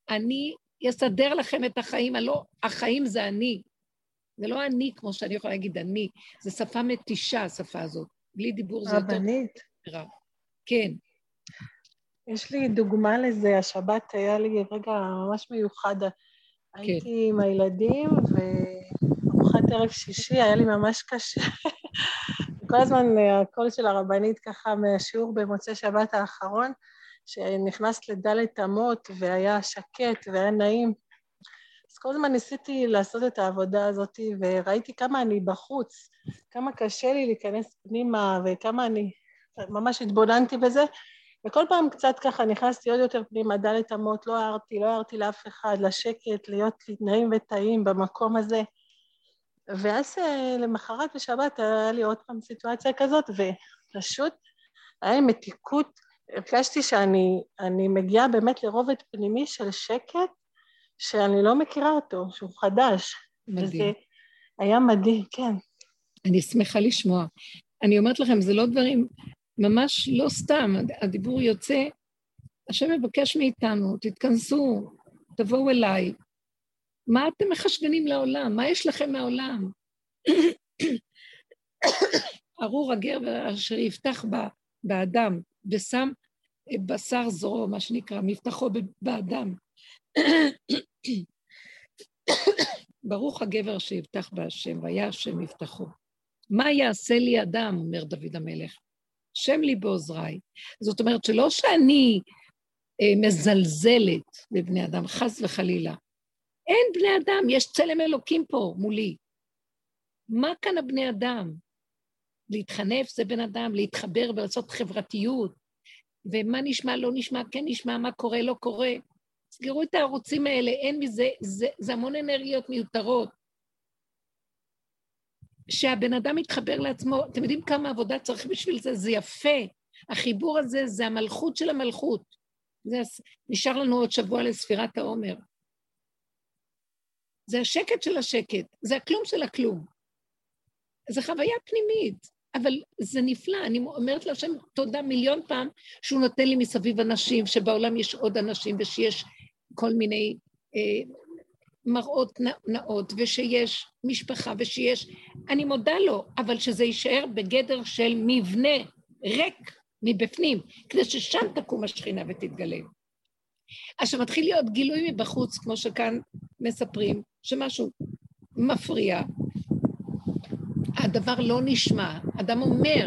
אני אסדר לכם את החיים, הלא, החיים זה אני. זה לא אני, כמו שאני יכולה להגיד אני, זה שפה מתישה, השפה הזאת. בלי דיבור זה יותר... רבנית. כן. יש לי דוגמה לזה, השבת היה לי רגע ממש מיוחד. כן. הייתי עם הילדים, וארוחת ערב שישי, היה לי ממש קשה. כל הזמן הקול של הרבנית ככה מהשיעור במוצאי שבת האחרון, שנכנס לדלת אמות והיה שקט והיה נעים. אז כל הזמן ניסיתי לעשות את העבודה הזאת, וראיתי כמה אני בחוץ, כמה קשה לי להיכנס פנימה, וכמה אני... ממש התבוננתי בזה, וכל פעם קצת ככה נכנסתי עוד יותר פנימה, דלת אמות, לא הערתי, לא הערתי לאף אחד, לשקט, להיות נעים וטעים במקום הזה. ואז אה, למחרת בשבת היה לי עוד פעם סיטואציה כזאת, ופשוט היה לי מתיקות הרגשתי שאני מגיעה באמת לרובד פנימי של שקט, שאני לא מכירה אותו, שהוא חדש. מדהים. וזה היה מדהים, כן. אני שמחה לשמוע. אני אומרת לכם, זה לא דברים, ממש לא סתם, הדיבור יוצא, השם מבקש מאיתנו, תתכנסו, תבואו אליי. מה אתם מחשבנים לעולם? מה יש לכם מהעולם? ארור הגר אשר יפתח באדם, ושם בשר זרוע, מה שנקרא, מבטחו באדם. ברוך הגבר שיבטח בהשם, והיה השם מבטחו. מה יעשה לי אדם, אומר דוד המלך? שם לי בעוזריי. זאת אומרת שלא שאני אה, מזלזלת בבני אדם, חס וחלילה. אין בני אדם, יש צלם אלוקים פה מולי. מה כאן הבני אדם? להתחנף זה בן אדם, להתחבר ולעשות חברתיות, ומה נשמע, לא נשמע, כן נשמע, מה קורה, לא קורה. סגרו את הערוצים האלה, אין מזה, זה, זה המון אנרגיות מיותרות. שהבן אדם מתחבר לעצמו, אתם יודעים כמה עבודה צריך בשביל זה? זה יפה. החיבור הזה זה המלכות של המלכות. זה, נשאר לנו עוד שבוע לספירת העומר. זה השקט של השקט, זה הכלום של הכלום. זו חוויה פנימית, אבל זה נפלא. אני אומרת להשם תודה מיליון פעם שהוא נותן לי מסביב אנשים, שבעולם יש עוד אנשים ושיש כל מיני אה, מראות נאות, ושיש משפחה, ושיש... אני מודה לו, אבל שזה יישאר בגדר של מבנה ריק מבפנים, כדי ששם תקום השכינה ותתגלה. עכשיו מתחיל להיות גילוי מבחוץ, כמו שכאן מספרים, שמשהו מפריע. הדבר לא נשמע. אדם אומר,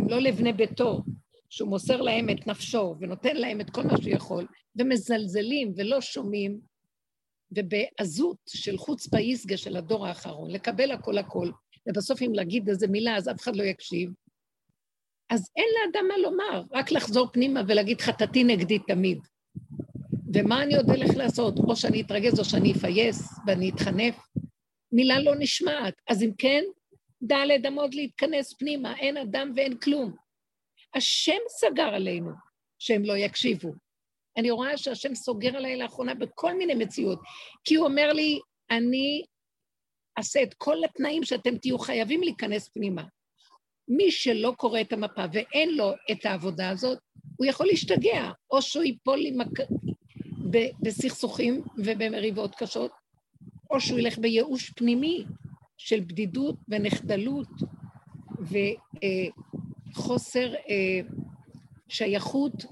אם לא לבני ביתו, שהוא מוסר להם את נפשו ונותן להם את כל מה שהוא יכול, ומזלזלים ולא שומעים, ובעזות של חוץ פאיסגה של הדור האחרון, לקבל הכל הכל, ובסוף אם להגיד איזה מילה אז אף אחד לא יקשיב, אז אין לאדם מה לומר, רק לחזור פנימה ולהגיד חטאתי נגדי תמיד. ומה אני עוד אלך לעשות? או שאני אתרגז או שאני אפייס ואני אתחנף. מילה לא נשמעת. אז אם כן, ד' אמות להתכנס פנימה, אין אדם ואין כלום. השם סגר עלינו שהם לא יקשיבו. אני רואה שהשם סוגר עליי לאחרונה בכל מיני מציאות, כי הוא אומר לי, אני אעשה את כל התנאים שאתם תהיו חייבים להיכנס פנימה. מי שלא קורא את המפה ואין לו את העבודה הזאת, הוא יכול להשתגע, או שהוא ייפול עם. בסכסוכים ובמריבות קשות, או שהוא ילך בייאוש פנימי של בדידות ונחדלות וחוסר אה, שייכות,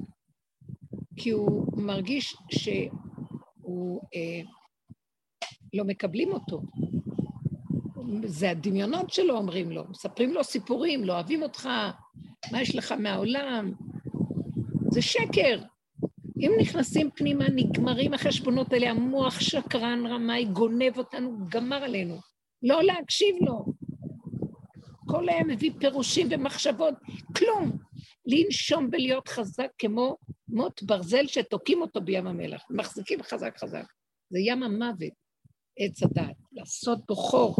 כי הוא מרגיש שהוא אה, לא מקבלים אותו. זה הדמיונות שלו אומרים לו, מספרים לו סיפורים, לא אוהבים אותך, מה יש לך מהעולם? זה שקר. אם נכנסים פנימה, נגמרים החשבונות האלה, המוח שקרן רמאי גונב אותנו, גמר עלינו. לא להקשיב לו. כל היום מביא פירושים ומחשבות, כלום. לנשום ולהיות חזק כמו מוט ברזל שתוקעים אותו בים המלח, מחזיקים חזק חזק. זה ים המוות, עץ הדת, לעשות בו חור.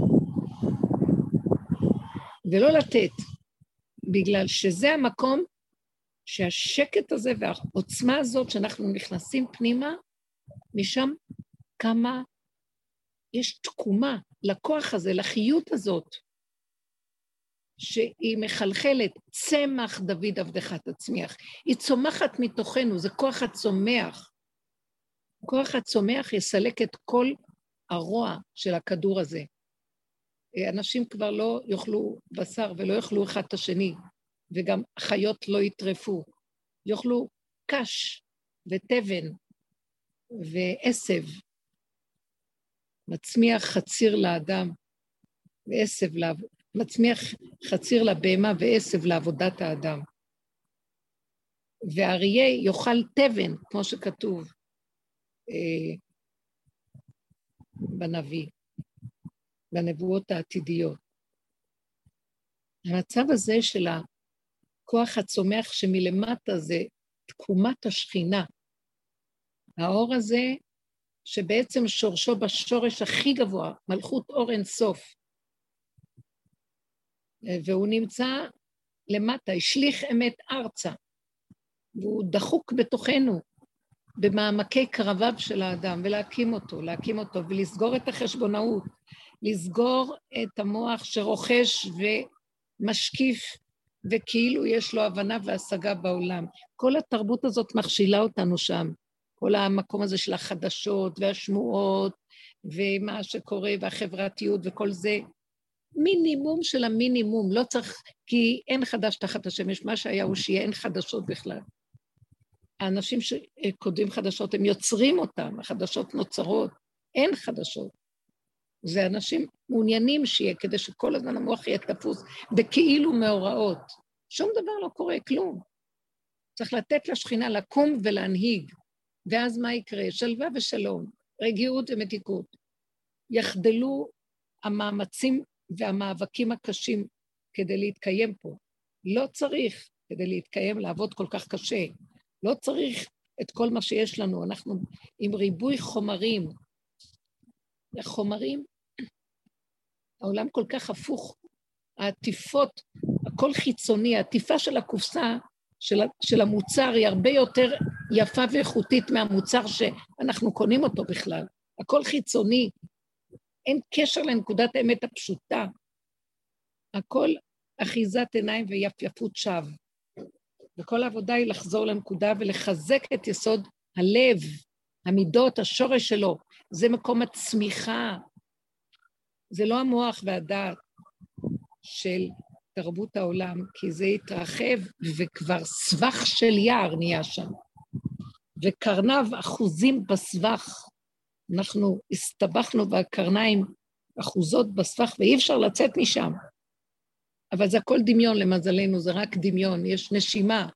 ולא לתת, בגלל שזה המקום שהשקט הזה והעוצמה הזאת שאנחנו נכנסים פנימה, משם כמה יש תקומה לכוח הזה, לחיות הזאת, שהיא מחלחלת, צמח דוד עבדך תצמיח. היא צומחת מתוכנו, זה כוח הצומח. כוח הצומח יסלק את כל הרוע של הכדור הזה. אנשים כבר לא יאכלו בשר ולא יאכלו אחד את השני, וגם חיות לא יטרפו. יאכלו קש ותבן ועשב. מצמיח חציר לאדם ועשב. מצמיח חציר לבהמה ועשב לעבודת האדם. ואריה יאכל תבן, כמו שכתוב אה, בנביא, בנבואות העתידיות. המצב הזה של הכוח הצומח שמלמטה זה תקומת השכינה. האור הזה, שבעצם שורשו בשורש הכי גבוה, מלכות אור אין סוף, והוא נמצא למטה, השליך אמת ארצה, והוא דחוק בתוכנו, במעמקי קרביו של האדם, ולהקים אותו, להקים אותו, ולסגור את החשבונאות, לסגור את המוח שרוכש ומשקיף, וכאילו יש לו הבנה והשגה בעולם. כל התרבות הזאת מכשילה אותנו שם, כל המקום הזה של החדשות והשמועות, ומה שקורה, והחברתיות וכל זה, מינימום של המינימום, לא צריך, כי אין חדש תחת השמש, מה שהיה הוא שיהיה, אין חדשות בכלל. האנשים שכותבים חדשות, הם יוצרים אותם, החדשות נוצרות, אין חדשות. זה אנשים מעוניינים שיהיה, כדי שכל הזמן המוח יהיה תפוס בכאילו מאורעות. שום דבר לא קורה, כלום. צריך לתת לשכינה לקום ולהנהיג, ואז מה יקרה? שלווה ושלום, רגיעות ומתיקות. יחדלו המאמצים והמאבקים הקשים כדי להתקיים פה. לא צריך כדי להתקיים לעבוד כל כך קשה. לא צריך את כל מה שיש לנו. אנחנו עם ריבוי חומרים. חומרים, העולם כל כך הפוך. העטיפות, הכל חיצוני, העטיפה של הקופסה של, של המוצר היא הרבה יותר יפה ואיכותית מהמוצר שאנחנו קונים אותו בכלל. הכל חיצוני, אין קשר לנקודת האמת הפשוטה. הכל אחיזת עיניים ויפייפות שווא. וכל העבודה היא לחזור לנקודה ולחזק את יסוד הלב, המידות, השורש שלו. זה מקום הצמיחה. זה לא המוח והדעת של תרבות העולם, כי זה התרחב וכבר סבך של יער נהיה שם. וקרניו אחוזים בסבך. אנחנו הסתבכנו בקרניים אחוזות בסבך ואי אפשר לצאת משם. אבל זה הכל דמיון למזלנו, זה רק דמיון, יש נשימה,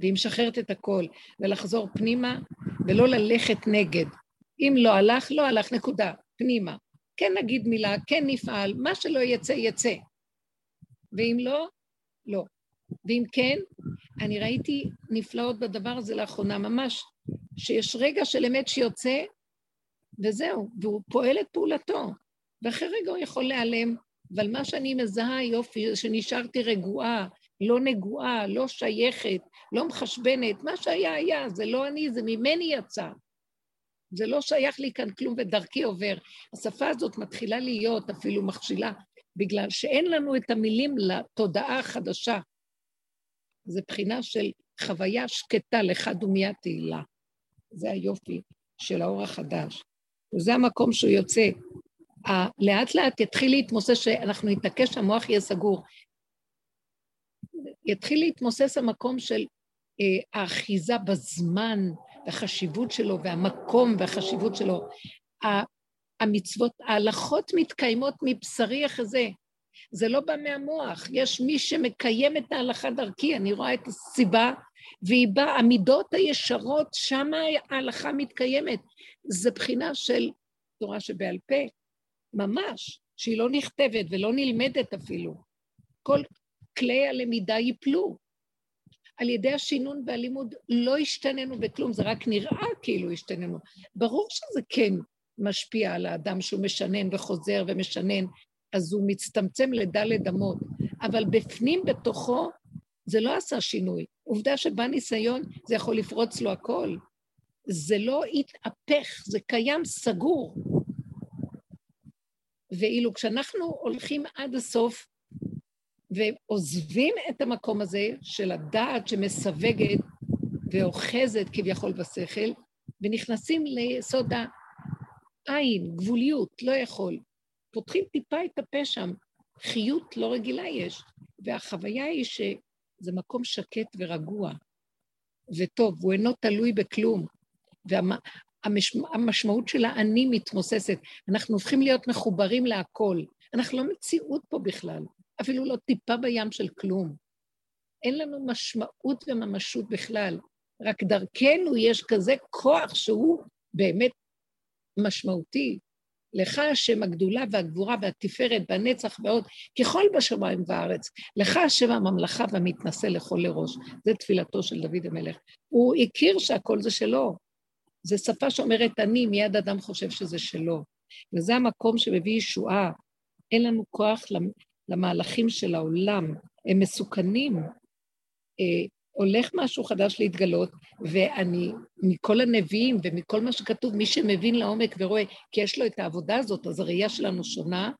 והיא משחררת את הכל, ולחזור פנימה ולא ללכת נגד. אם לא הלך, לא הלך, נקודה, פנימה. כן נגיד מילה, כן נפעל, מה שלא יצא, יצא. ואם לא, לא. ואם כן, אני ראיתי נפלאות בדבר הזה לאחרונה, ממש, שיש רגע של אמת שיוצא, וזהו, והוא פועל את פעולתו, ואחרי רגע הוא יכול להיעלם, אבל מה שאני מזהה, יופי, שנשארתי רגועה, לא נגועה, לא שייכת, לא מחשבנת, מה שהיה היה, זה לא אני, זה ממני יצא. זה לא שייך לי כאן כלום ודרכי עובר. השפה הזאת מתחילה להיות אפילו מכשילה, בגלל שאין לנו את המילים לתודעה החדשה. זה בחינה של חוויה שקטה לך דומיית תהילה. זה היופי של האור החדש. וזה המקום שהוא יוצא. לאט לאט יתחיל להתמוסס, שאנחנו נתעקש, המוח יהיה סגור. יתחיל להתמוסס המקום של אה, האחיזה בזמן, והחשיבות שלו, והמקום והחשיבות שלו. המצוות, ההלכות מתקיימות מבשרי החזה. זה לא בא מהמוח, יש מי שמקיים את ההלכה דרכי, אני רואה את הסיבה, והיא באה, המידות הישרות, שם ההלכה מתקיימת. זה בחינה של תורה שבעל פה, ממש, שהיא לא נכתבת ולא נלמדת אפילו. כל כלי הלמידה ייפלו. על ידי השינון והלימוד לא השתננו בכלום, זה רק נראה כאילו השתננו. ברור שזה כן משפיע על האדם שהוא משנן וחוזר ומשנן, אז הוא מצטמצם לדלת אמות, אבל בפנים בתוכו זה לא עשה שינוי. עובדה שבא ניסיון, זה יכול לפרוץ לו הכל. זה לא התהפך, זה קיים סגור. ואילו כשאנחנו הולכים עד הסוף ועוזבים את המקום הזה של הדעת שמסווגת ואוחזת כביכול בשכל, ונכנסים ליסוד העין, גבוליות, לא יכול. פותחים טיפה את הפה שם, חיות לא רגילה יש, והחוויה היא שזה מקום שקט ורגוע וטוב, הוא אינו תלוי בכלום. והמשמעות של האני מתמוססת. אנחנו הופכים להיות מחוברים להכל. אנחנו לא מציאות פה בכלל, אפילו לא טיפה בים של כלום. אין לנו משמעות וממשות בכלל. רק דרכנו יש כזה כוח שהוא באמת משמעותי. לך השם הגדולה והגבורה והתפארת והנצח ועוד, ככל בשמיים וארץ. לך השם הממלכה והמתנשא לכל לראש. זה תפילתו של דוד המלך. הוא הכיר שהכל זה שלו. זו שפה שאומרת אני, מיד אדם חושב שזה שלו. וזה המקום שמביא ישועה. אין לנו כוח למהלכים של העולם, הם מסוכנים. אה, הולך משהו חדש להתגלות, ואני, מכל הנביאים ומכל מה שכתוב, מי שמבין לעומק ורואה, כי יש לו את העבודה הזאת, אז הראייה שלנו שונה,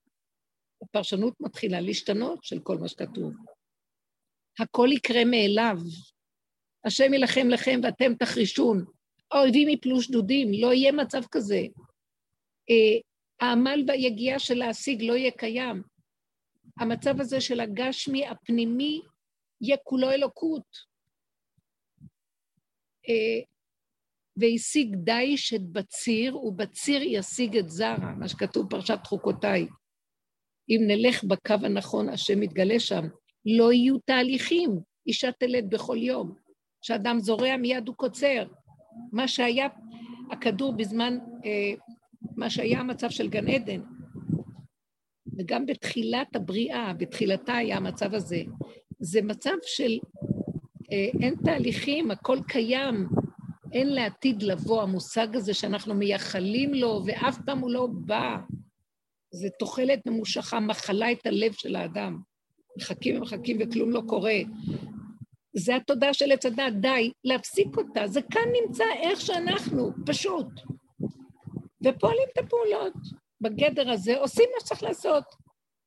הפרשנות מתחילה להשתנות של כל מה שכתוב. הכל יקרה מאליו. השם יילחם לכם ואתם תחרישון. האויבים יפלו שדודים, לא יהיה מצב כזה. אה, העמל והיגיעה של להשיג לא יהיה קיים. המצב הזה של הגשמי הפנימי יהיה כולו אלוקות. אה, והשיג דיש את בציר, ובציר ישיג את זרע, מה שכתוב פרשת חוקותיי. אם נלך בקו הנכון, השם מתגלה שם. לא יהיו תהליכים, אישה תלד בכל יום. כשאדם זורע מיד הוא קוצר. מה שהיה הכדור בזמן, אה, מה שהיה המצב של גן עדן. וגם בתחילת הבריאה, בתחילתה היה המצב הזה. זה מצב של אה, אין תהליכים, הכל קיים, אין לעתיד לבוא המושג הזה שאנחנו מייחלים לו, ואף פעם הוא לא בא. זה תוחלת ממושכה, מחלה את הלב של האדם. מחכים ומחכים וכלום לא קורה. זה התודעה של עץ הדת, די, להפסיק אותה. זה כאן נמצא איך שאנחנו, פשוט. ופועלים את הפעולות. בגדר הזה עושים מה שצריך לעשות.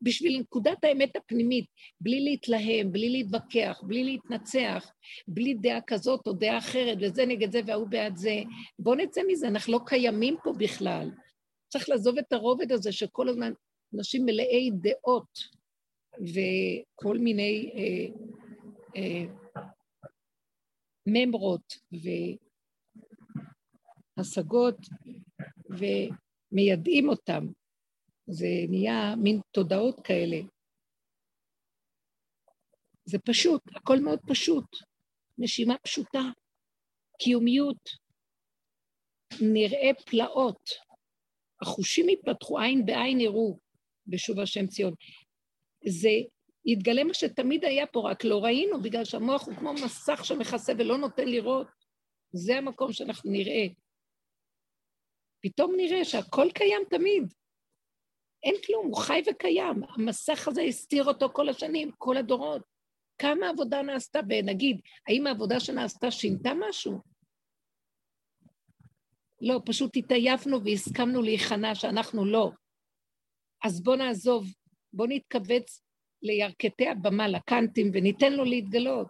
בשביל נקודת האמת הפנימית, בלי להתלהם, בלי להתווכח, בלי להתנצח, בלי דעה כזאת או דעה אחרת, וזה נגד זה וההוא בעד זה. בואו נצא מזה, אנחנו לא קיימים פה בכלל. צריך לעזוב את הרובד הזה שכל הזמן אנשים מלאי דעות וכל מיני אה, אה, ממרות והשגות, ומיידעים אותם. זה נהיה מין תודעות כאלה. זה פשוט, הכל מאוד פשוט. נשימה פשוטה, קיומיות, נראה פלאות. החושים יפתחו, עין בעין יראו, בשוב השם ציון. זה יתגלה מה שתמיד היה פה, רק לא ראינו, בגלל שהמוח הוא כמו מסך שמכסה ולא נותן לראות. זה המקום שאנחנו נראה. פתאום נראה שהכל קיים תמיד. אין כלום, הוא חי וקיים. המסך הזה הסתיר אותו כל השנים, כל הדורות. כמה עבודה נעשתה, ונגיד, האם העבודה שנעשתה שינתה משהו? לא, פשוט התעייפנו והסכמנו להיכנע שאנחנו לא. אז בואו נעזוב, בואו נתכווץ לירכתי הבמה, לקאנטים, וניתן לו להתגלות.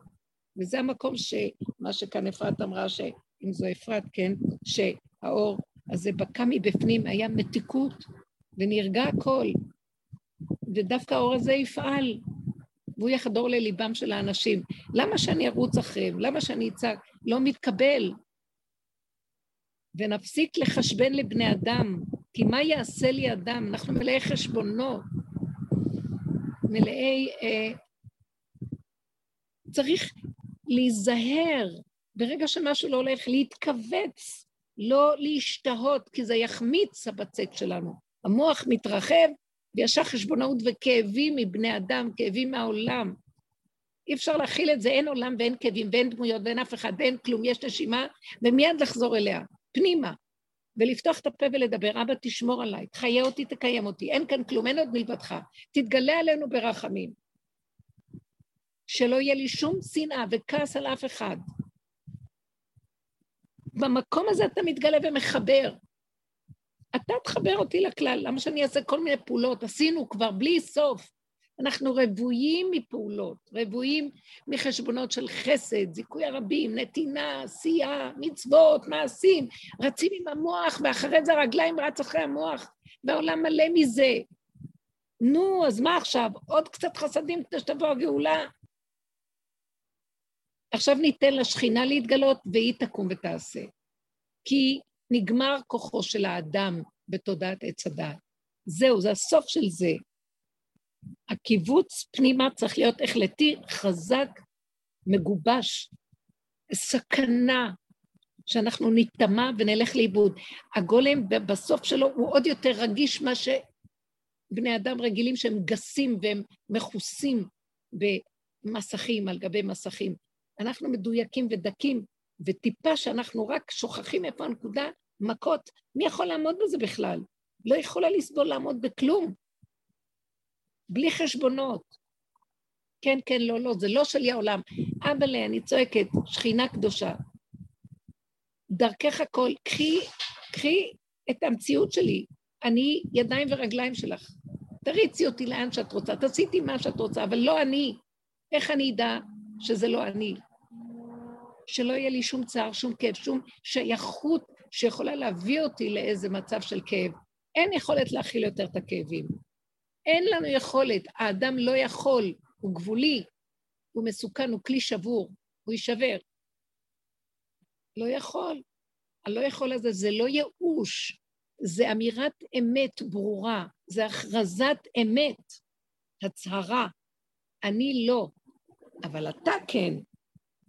וזה המקום שמה שכאן אפרת אמרה, שאם זו אפרת, כן, שהאור הזה בקע מבפנים, היה מתיקות, ונרגע הכל. ודווקא האור הזה יפעל, והוא יחדור לליבם של האנשים. למה שאני ארוץ אחריהם? למה שאני אצעק? לא מתקבל. ונפסיק לחשבן לבני אדם, כי מה יעשה לי אדם? אנחנו מלאי חשבונות, מלאי... אה, צריך להיזהר ברגע שמשהו לא הולך, להתכווץ, לא להשתהות, כי זה יחמיץ הבצק שלנו. המוח מתרחב וישר חשבונאות וכאבים מבני אדם, כאבים מהעולם. אי אפשר להכיל את זה, אין עולם ואין כאבים ואין דמויות ואין אף אחד ואין כלום, יש נשימה, ומיד לחזור אליה, פנימה, ולפתוח את הפה ולדבר, אבא תשמור עליי, תחיה אותי, תקיים אותי, אין כאן כלום, אין עוד מלבדך, תתגלה עלינו ברחמים. שלא יהיה לי שום שנאה וכעס על אף אחד. במקום הזה אתה מתגלה ומחבר. אתה תחבר אותי לכלל, למה שאני אעשה כל מיני פעולות? עשינו כבר בלי סוף. אנחנו רבויים מפעולות, רבויים מחשבונות של חסד, זיכוי הרבים, נתינה, עשייה, מצוות, מעשים, רצים עם המוח, ואחרי זה הרגליים רץ אחרי המוח, והעולם מלא מזה. נו, אז מה עכשיו? עוד קצת חסדים כדי שתבוא הגאולה? עכשיו ניתן לשכינה להתגלות, והיא תקום ותעשה. כי נגמר כוחו של האדם בתודעת עץ הדעת. זהו, זה הסוף של זה. הקיבוץ פנימה צריך להיות החלטי, חזק, מגובש. סכנה שאנחנו ניטמע ונלך לאיבוד. הגולם בסוף שלו הוא עוד יותר רגיש מה שבני אדם רגילים שהם גסים והם מכוסים במסכים על גבי מסכים. אנחנו מדויקים ודקים, וטיפה שאנחנו רק שוכחים איפה הנקודה, מכות. מי יכול לעמוד בזה בכלל? לא יכולה לסבול לעמוד בכלום. בלי חשבונות. כן, כן, לא, לא, זה לא שלי העולם. אבאלה, אני צועקת, שכינה קדושה. דרכך הכל, קחי, קחי את המציאות שלי. אני ידיים ורגליים שלך. תריצי אותי לאן שאת רוצה, תעשיתי מה שאת רוצה, אבל לא אני. איך אני אדע שזה לא אני? שלא יהיה לי שום צער, שום כאב, שום שייכות שיכולה להביא אותי לאיזה מצב של כאב. אין יכולת להכיל יותר את הכאבים. אין לנו יכולת, האדם לא יכול, הוא גבולי, הוא מסוכן, הוא כלי שבור, הוא יישבר. לא יכול. הלא יכול הזה זה לא ייאוש, זה אמירת אמת ברורה, זה הכרזת אמת, הצהרה. אני לא, אבל אתה כן.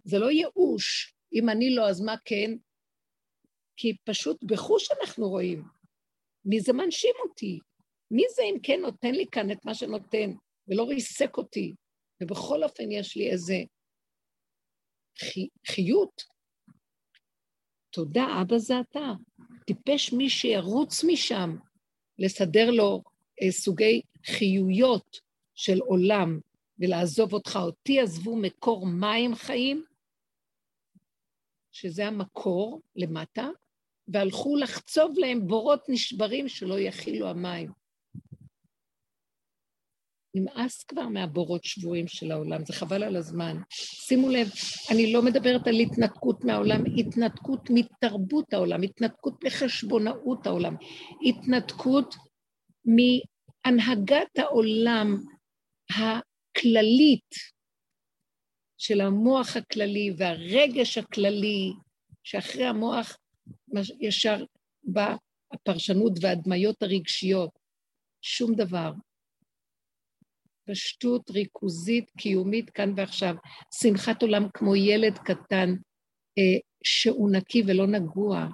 זה לא ייאוש. אם אני לא, אז מה כן? כי פשוט בחוש אנחנו רואים. מי זה מנשים אותי? מי זה אם כן נותן לי כאן את מה שנותן, ולא ריסק אותי, ובכל אופן יש לי איזה חי, חיות, תודה, אבא זה אתה. טיפש מי שירוץ משם לסדר לו אה, סוגי חיויות של עולם ולעזוב אותך. אותי עזבו מקור מים חיים, שזה המקור למטה, והלכו לחצוב להם בורות נשברים שלא יכילו המים. נמאס כבר מהבורות שבויים של העולם, זה חבל על הזמן. שימו לב, אני לא מדברת על התנתקות מהעולם, התנתקות מתרבות העולם, התנתקות מחשבונאות העולם, התנתקות מהנהגת העולם הכללית של המוח הכללי והרגש הכללי, שאחרי המוח ישר באה הפרשנות וההדמיות הרגשיות. שום דבר. פשטות ריכוזית, קיומית, כאן ועכשיו. שמחת עולם כמו ילד קטן אה, שהוא נקי ולא נגוע.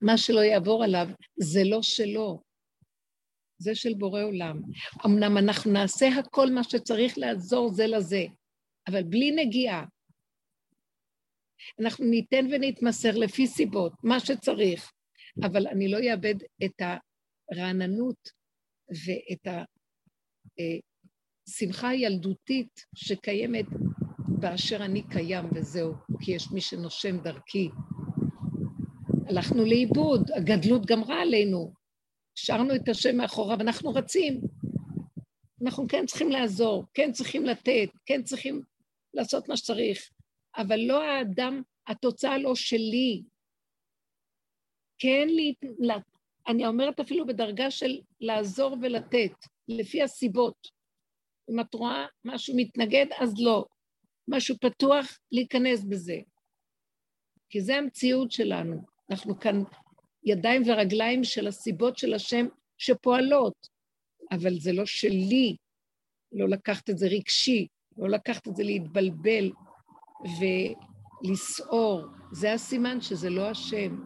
מה שלא יעבור עליו זה לא שלו, זה של בורא עולם. אמנם אנחנו נעשה הכל מה שצריך לעזור זה לזה, אבל בלי נגיעה. אנחנו ניתן ונתמסר לפי סיבות, מה שצריך, אבל אני לא אאבד את הרעננות ואת השמחה הילדותית שקיימת באשר אני קיים וזהו, כי יש מי שנושם דרכי. הלכנו לאיבוד, הגדלות גמרה עלינו, השארנו את השם מאחוריו, אנחנו רצים. אנחנו כן צריכים לעזור, כן צריכים לתת, כן צריכים לעשות מה שצריך, אבל לא האדם, התוצאה לא שלי. כן, לי, אני אומרת אפילו בדרגה של לעזור ולתת, לפי הסיבות. אם את רואה משהו מתנגד, אז לא. משהו פתוח, להיכנס בזה. כי זה המציאות שלנו. אנחנו כאן ידיים ורגליים של הסיבות של השם שפועלות, אבל זה לא שלי, לא לקחת את זה רגשי, לא לקחת את זה להתבלבל ולסעור. זה הסימן שזה לא השם.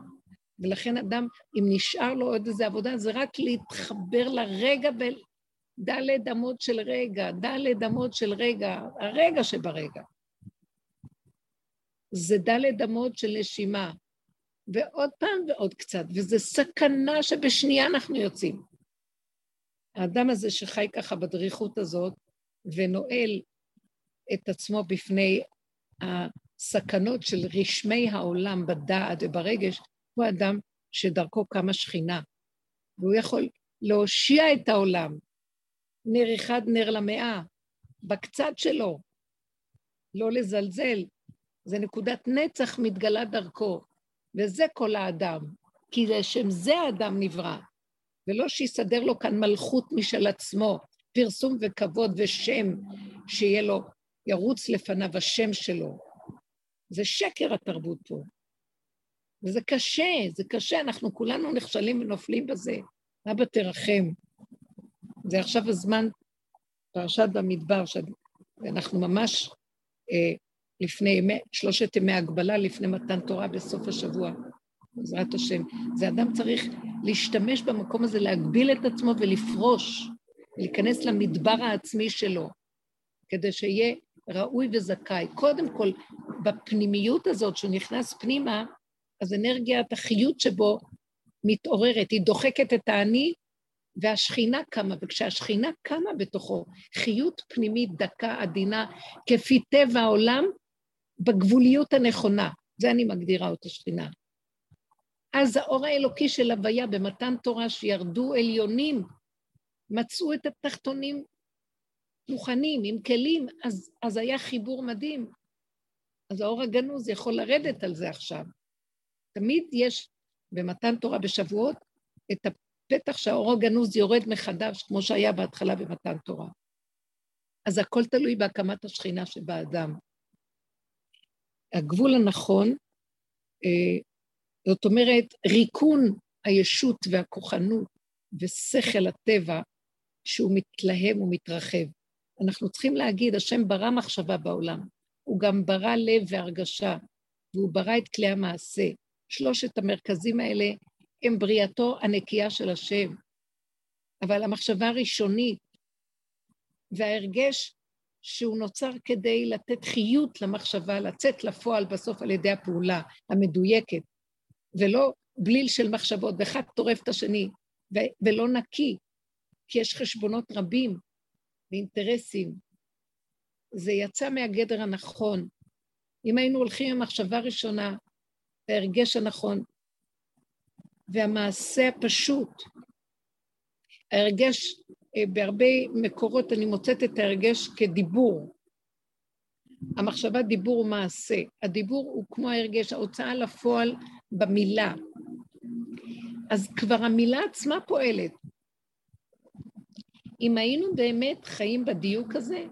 ולכן אדם, אם נשאר לו עוד איזו עבודה, זה רק להתחבר לרגע בדלת אמות של רגע, דלת אמות של רגע, הרגע שברגע. זה דלת אמות של נשימה. ועוד פעם ועוד קצת, וזו סכנה שבשנייה אנחנו יוצאים. האדם הזה שחי ככה בדריכות הזאת ונועל את עצמו בפני הסכנות של רשמי העולם בדעת וברגש, הוא אדם שדרכו קמה שכינה, והוא יכול להושיע את העולם. נר אחד, נר למאה, בקצת שלו, לא לזלזל, זה נקודת נצח מתגלה דרכו. וזה כל האדם, כי לשם זה האדם נברא, ולא שיסדר לו כאן מלכות משל עצמו, פרסום וכבוד ושם, שיהיה לו, ירוץ לפניו השם שלו. זה שקר התרבות פה. וזה קשה, זה קשה, אנחנו כולנו נכשלים ונופלים בזה. אבא תרחם. זה עכשיו הזמן, פרשת במדבר, שאנחנו ממש אה, לפני ימי, שלושת ימי הגבלה לפני מתן תורה בסוף השבוע, בעזרת השם. זה אדם צריך להשתמש במקום הזה, להגביל את עצמו ולפרוש, להיכנס למדבר העצמי שלו, כדי שיהיה ראוי וזכאי. קודם כל, בפנימיות הזאת, שהוא נכנס פנימה, אז אנרגיית החיות שבו מתעוררת, היא דוחקת את האני, והשכינה קמה, וכשהשכינה קמה בתוכו, חיות פנימית דקה, עדינה, כפי טבע העולם, בגבוליות הנכונה, זה אני מגדירה אותה שכינה. אז האור האלוקי של הוויה במתן תורה שירדו עליונים, מצאו את התחתונים מוכנים, עם כלים, אז, אז היה חיבור מדהים. אז האור הגנוז יכול לרדת על זה עכשיו. תמיד יש במתן תורה בשבועות את הפתח שהאור הגנוז יורד מחדש, כמו שהיה בהתחלה במתן תורה. אז הכל תלוי בהקמת השכינה שבאדם. הגבול הנכון, אה, זאת אומרת, ריקון הישות והכוחנות ושכל הטבע שהוא מתלהם ומתרחב. אנחנו צריכים להגיד, השם ברא מחשבה בעולם, הוא גם ברא לב והרגשה, והוא ברא את כלי המעשה. שלושת המרכזים האלה הם בריאתו הנקייה של השם. אבל המחשבה הראשונית וההרגש שהוא נוצר כדי לתת חיות למחשבה, לצאת לפועל בסוף על ידי הפעולה המדויקת, ולא בליל של מחשבות, ואחד טורף את השני, ו- ולא נקי, כי יש חשבונות רבים ואינטרסים. זה יצא מהגדר הנכון. אם היינו הולכים עם מחשבה ראשונה, וההרגש הנכון, והמעשה הפשוט, ההרגש, בהרבה מקורות אני מוצאת את ההרגש כדיבור. המחשבה דיבור ומעשה. הדיבור הוא כמו ההרגש, ההוצאה לפועל במילה. אז כבר המילה עצמה פועלת. אם היינו באמת חיים בדיוק הזה,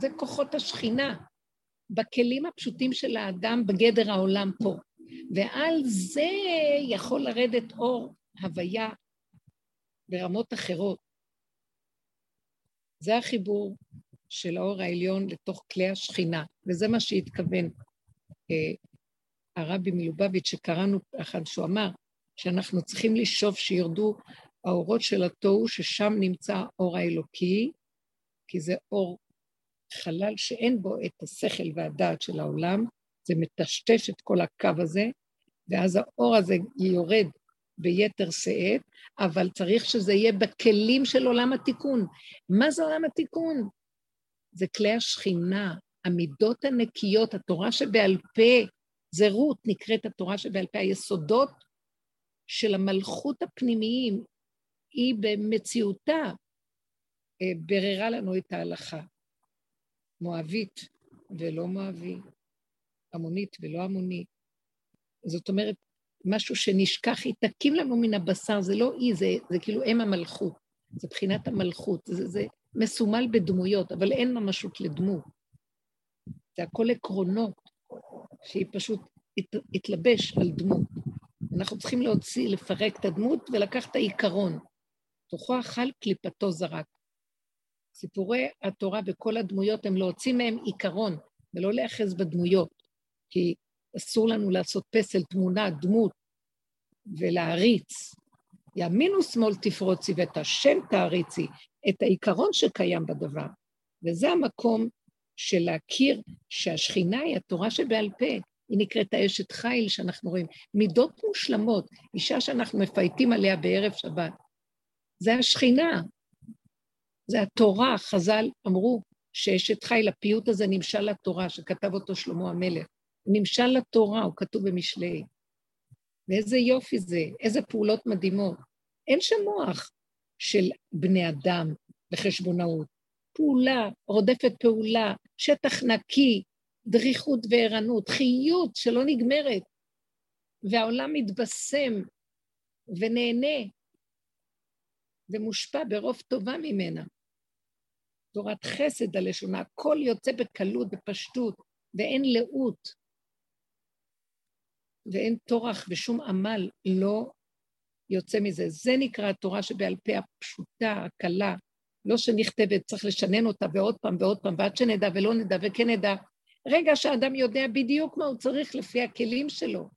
זה כוחות השכינה, בכלים הפשוטים של האדם בגדר העולם פה. ועל זה יכול לרדת אור הוויה ברמות אחרות. זה החיבור של האור העליון לתוך כלי השכינה, וזה מה שהתכוון אה, הרבי מלובביץ' שקראנו אחד שהוא אמר, שאנחנו צריכים לשאוף שירדו האורות של התוהו, ששם נמצא האור האלוקי, כי זה אור חלל שאין בו את השכל והדעת של העולם, זה מטשטש את כל הקו הזה, ואז האור הזה יורד ביתר שאת, אבל צריך שזה יהיה בכלים של עולם התיקון. מה זה עולם התיקון? זה כלי השכינה, המידות הנקיות, התורה שבעל פה, זה רות, נקראת התורה שבעל פה, היסודות של המלכות הפנימיים, היא במציאותה אה, בררה לנו את ההלכה. מואבית ולא מואבי, המונית ולא המונית. זאת אומרת, משהו שנשכח, היא תקים לנו מן הבשר, זה לא היא, זה, זה כאילו אם המלכות, זה בחינת המלכות, זה, זה מסומל בדמויות, אבל אין ממשות לדמות. זה הכל עקרונות, שהיא פשוט הת, התלבש על דמות. אנחנו צריכים להוציא, לפרק את הדמות ולקח את העיקרון. תוכו אכל, קליפתו זרק. סיפורי התורה וכל הדמויות הם להוציא מהם עיקרון, ולא להיאחז בדמויות, כי אסור לנו לעשות פסל, תמונה, דמות, ולהריץ. ימינו שמאל תפרוצי ואת השם תעריצי, את העיקרון שקיים בדבר. וזה המקום של להכיר שהשכינה היא התורה שבעל פה, היא נקראת האשת חיל שאנחנו רואים. מידות מושלמות, אישה שאנחנו מפייטים עליה בערב שבת. זה השכינה, זה התורה, חז"ל אמרו שאשת חיל, הפיוט הזה נמשל לתורה, שכתב אותו שלמה המלך. נמשל לתורה, הוא כתוב במשלי. ואיזה יופי זה, איזה פעולות מדהימות. אין שם מוח של בני אדם וחשבונאות. פעולה, רודפת פעולה, שטח נקי, דריכות וערנות, חיות שלא נגמרת. והעולם מתבשם ונהנה ומושפע ברוב טובה ממנה. תורת חסד הלשונה, הכל יוצא בקלות, בפשטות, ואין לאות. ואין טורח ושום עמל לא יוצא מזה. זה נקרא התורה שבעל פה הפשוטה, הקלה, לא שנכתבת, צריך לשנן אותה ועוד פעם ועוד פעם, ועד שנדע ולא נדע וכן נדע. רגע שהאדם יודע בדיוק מה הוא צריך לפי הכלים שלו.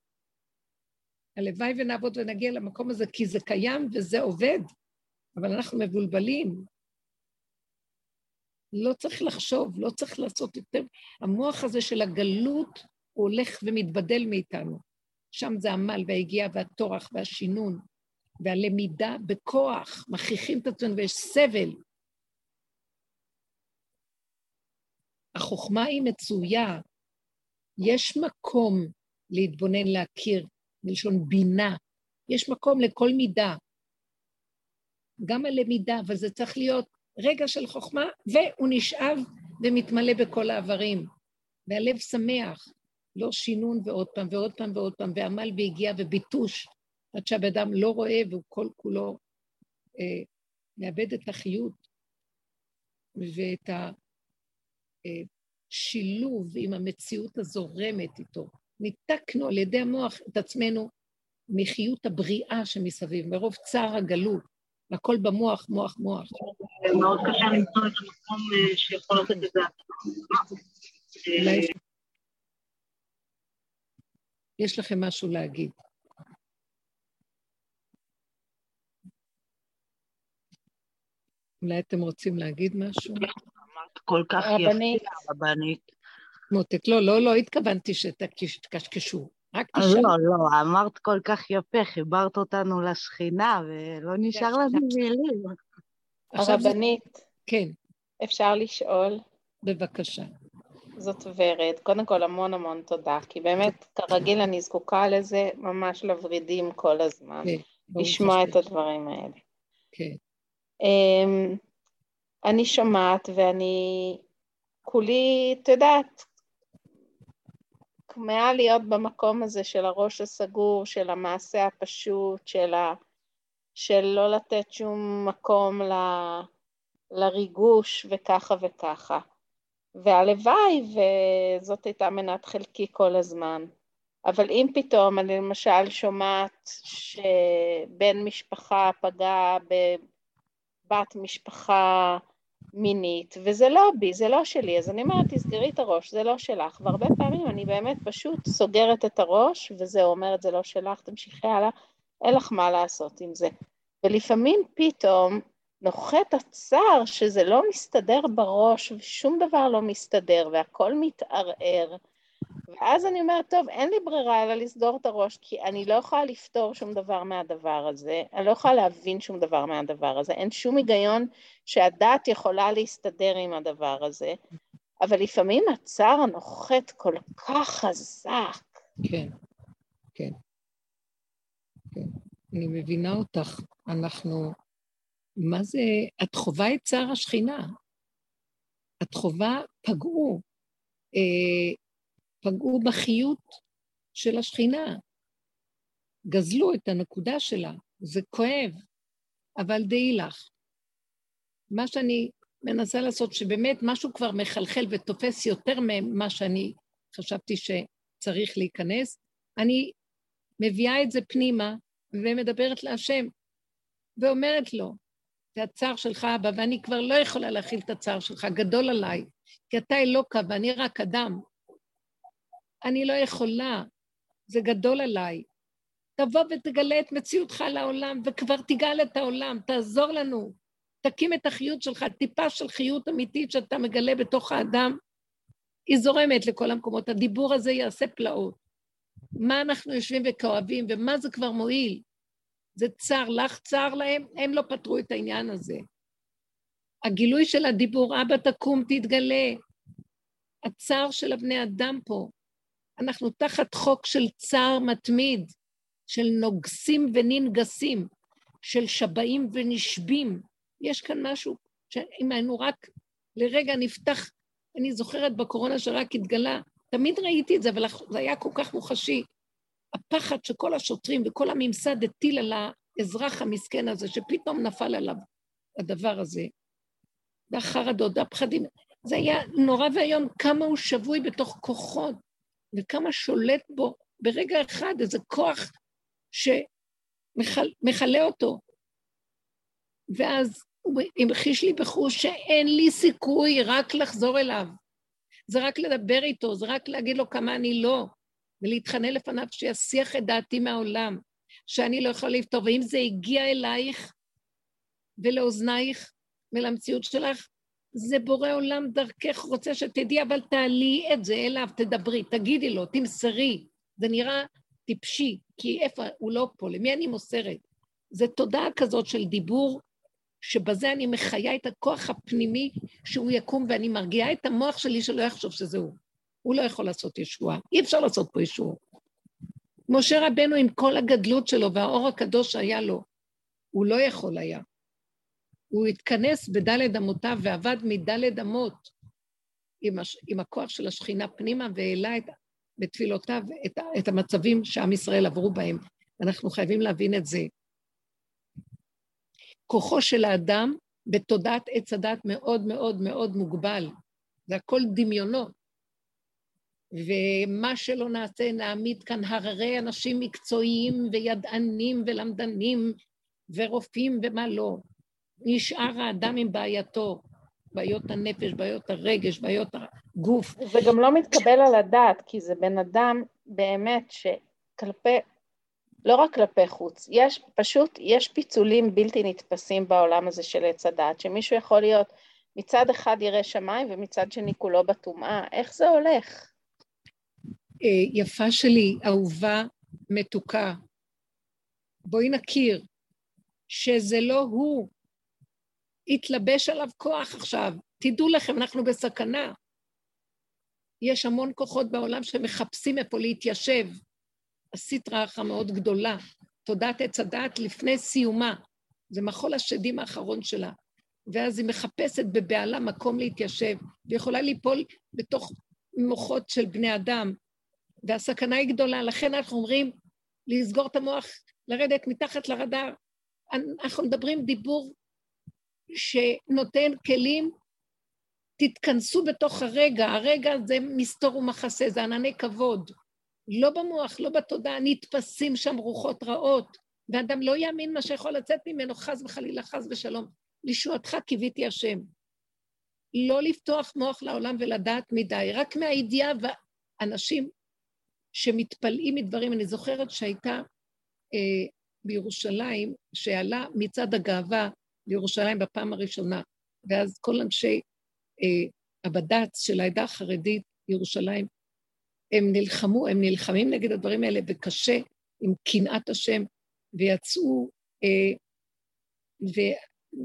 הלוואי ונעבוד ונגיע למקום הזה, כי זה קיים וזה עובד, אבל אנחנו מבולבלים. לא צריך לחשוב, לא צריך לעשות יותר. המוח הזה של הגלות, הוא הולך ומתבדל מאיתנו. שם זה עמל וההגיעה והטורח והשינון והלמידה בכוח, מכריחים את עצמנו ויש סבל. החוכמה היא מצויה, יש מקום להתבונן, להכיר, מלשון בינה, יש מקום לכל מידה. גם הלמידה, אבל זה צריך להיות רגע של חוכמה, והוא נשאב ומתמלא בכל האיברים, והלב שמח. לא שינון ועוד פעם ועוד פעם ועוד פעם, ועמל והגיע וביטוש, עד שהבן אדם לא רואה והוא כל כולו אה, מאבד את החיות ואת השילוב עם המציאות הזורמת איתו. ניתקנו על ידי המוח את עצמנו מחיות הבריאה שמסביב, מרוב צער הגלות, הכל במוח, מוח, מוח. מאוד קשה למצוא את המקום אה, שיכול לתת את זה. יש לכם משהו להגיד. אולי אתם רוצים להגיד משהו? כל כך יפה, רבנית. מותק, לא, לא, לא התכוונתי שתקשקשו. רק תשאל. לא, לא, אמרת כל כך יפה, חיברת אותנו לשכינה, ולא נשאר לנו מילים. הרבנית. כן. אפשר לשאול? בבקשה. זאת ורד. קודם כל, המון המון תודה, כי באמת, כרגיל, אני זקוקה לזה ממש לוורידים כל הזמן. כן. לשמוע את הדברים האלה. כן. Um, אני שומעת ואני כולי, את יודעת, כמהה להיות במקום הזה של הראש הסגור, של המעשה הפשוט, של, ה... של לא לתת שום מקום ל... לריגוש וככה וככה. והלוואי, וזאת הייתה מנת חלקי כל הזמן. אבל אם פתאום אני למשל שומעת שבן משפחה פגע בבת משפחה מינית, וזה לא בי, זה לא שלי, אז אני אומרת, תסגרי את הראש, זה לא שלך. והרבה פעמים אני באמת פשוט סוגרת את הראש, וזהו, אומרת, זה לא שלך, תמשיכי הלאה, אין לך מה לעשות עם זה. ולפעמים פתאום נוחת הצער שזה לא מסתדר בראש, ושום דבר לא מסתדר, והכל מתערער. ואז אני אומרת, טוב, אין לי ברירה אלא לסגור את הראש, כי אני לא יכולה לפתור שום דבר מהדבר הזה, אני לא יכולה להבין שום דבר מהדבר הזה, אין שום היגיון שהדת יכולה להסתדר עם הדבר הזה, אבל לפעמים הצער נוחת כל כך חזק. כן, כן, כן. אני מבינה אותך. אנחנו, מה זה, את חווה את צער השכינה. את חווה, פגעו. אה, פגעו בחיות של השכינה, גזלו את הנקודה שלה, זה כואב, אבל דעי לך. מה שאני מנסה לעשות, שבאמת משהו כבר מחלחל ותופס יותר ממה שאני חשבתי שצריך להיכנס, אני מביאה את זה פנימה ומדברת להשם, ואומרת לו, זה הצער שלך אבא, ואני כבר לא יכולה להכיל את הצער שלך, גדול עליי, כי אתה אלוקה ואני רק אדם, אני לא יכולה, זה גדול עליי. תבוא ותגלה את מציאותך לעולם, וכבר תגאל את העולם, תעזור לנו. תקים את החיות שלך, טיפה של חיות אמיתית שאתה מגלה בתוך האדם, היא זורמת לכל המקומות. הדיבור הזה יעשה פלאות. מה אנחנו יושבים וכואבים, ומה זה כבר מועיל? זה צר, לך צר להם, הם לא פתרו את העניין הזה. הגילוי של הדיבור, אבא תקום, תתגלה. הצער של הבני אדם פה, אנחנו תחת חוק של צער מתמיד, של נוגסים וננגסים, של שבעים ונשבים. יש כאן משהו שאם היינו רק לרגע נפתח, אני זוכרת בקורונה שרק התגלה, תמיד ראיתי את זה, אבל זה היה כל כך מוחשי. הפחד שכל השוטרים וכל הממסד הטיל על האזרח המסכן הזה, שפתאום נפל עליו הדבר הזה. והחרדות והפחדים, זה היה נורא ואיום, כמה הוא שבוי בתוך כוחות וכמה שולט בו ברגע אחד איזה כוח שמכלה אותו. ואז הוא המחיש לי בחוש שאין לי סיכוי רק לחזור אליו. זה רק לדבר איתו, זה רק להגיד לו כמה אני לא, ולהתחנן לפניו שיסיח את דעתי מהעולם, שאני לא יכולה לפתור. ואם זה הגיע אלייך ולאוזנייך ולמציאות שלך, זה בורא עולם דרכך רוצה שתדעי, אבל תעלי את זה אליו, תדברי, תגידי לו, תמסרי. זה נראה טיפשי, כי איפה, הוא לא פה, למי אני מוסרת? זה תודעה כזאת של דיבור, שבזה אני מחיה את הכוח הפנימי שהוא יקום, ואני מרגיעה את המוח שלי שלא יחשוב שזה הוא. הוא לא יכול לעשות ישועה, אי אפשר לעשות פה ישועה. משה רבנו עם כל הגדלות שלו והאור הקדוש שהיה לו, הוא לא יכול היה. הוא התכנס בדלת אמותיו ועבד מדלת אמות עם, הש... עם הכוח של השכינה פנימה והעלה את... בתפילותיו את, את המצבים שעם ישראל עברו בהם. אנחנו חייבים להבין את זה. כוחו של האדם בתודעת עץ הדת מאוד מאוד מאוד מוגבל. זה הכל דמיונות. ומה שלא נעשה, נעמיד כאן הררי אנשים מקצועיים וידענים ולמדנים ורופאים ומה לא. נשאר האדם עם בעייתו, בעיות הנפש, בעיות הרגש, בעיות הגוף. זה גם לא מתקבל על הדעת, כי זה בן אדם באמת שכלפי, לא רק כלפי חוץ, יש פשוט, יש פיצולים בלתי נתפסים בעולם הזה של עץ הדעת, שמישהו יכול להיות מצד אחד ירא שמיים ומצד שני כולו בטומאה. איך זה הולך? אה, יפה שלי, אהובה, מתוקה, בואי נכיר שזה לא הוא. התלבש עליו כוח עכשיו. תדעו לכם, אנחנו בסכנה. יש המון כוחות בעולם שמחפשים איפה להתיישב. עשית רעך מאוד גדולה. תודעת עץ הדעת לפני סיומה. זה מחול השדים האחרון שלה. ואז היא מחפשת בבהלה מקום להתיישב, ויכולה ליפול בתוך מוחות של בני אדם, והסכנה היא גדולה. לכן אנחנו אומרים, לסגור את המוח, לרדת מתחת לרדאר. אנחנו מדברים דיבור שנותן כלים, תתכנסו בתוך הרגע, הרגע זה מסתור ומחסה, זה ענני כבוד. לא במוח, לא בתודעה, נתפסים שם רוחות רעות, ואדם לא יאמין מה שיכול לצאת ממנו, חס וחלילה, חס ושלום. לישועתך קיוויתי השם. לא לפתוח מוח לעולם ולדעת מדי, רק מהידיעה ואנשים שמתפלאים מדברים. אני זוכרת שהייתה אה, בירושלים, שעלה מצד הגאווה לירושלים בפעם הראשונה, ואז כל אנשי אה, הבד"ץ של העדה החרדית בירושלים, הם נלחמו, הם נלחמים נגד הדברים האלה, וקשה, עם קנאת השם, ויצאו, אה, ו,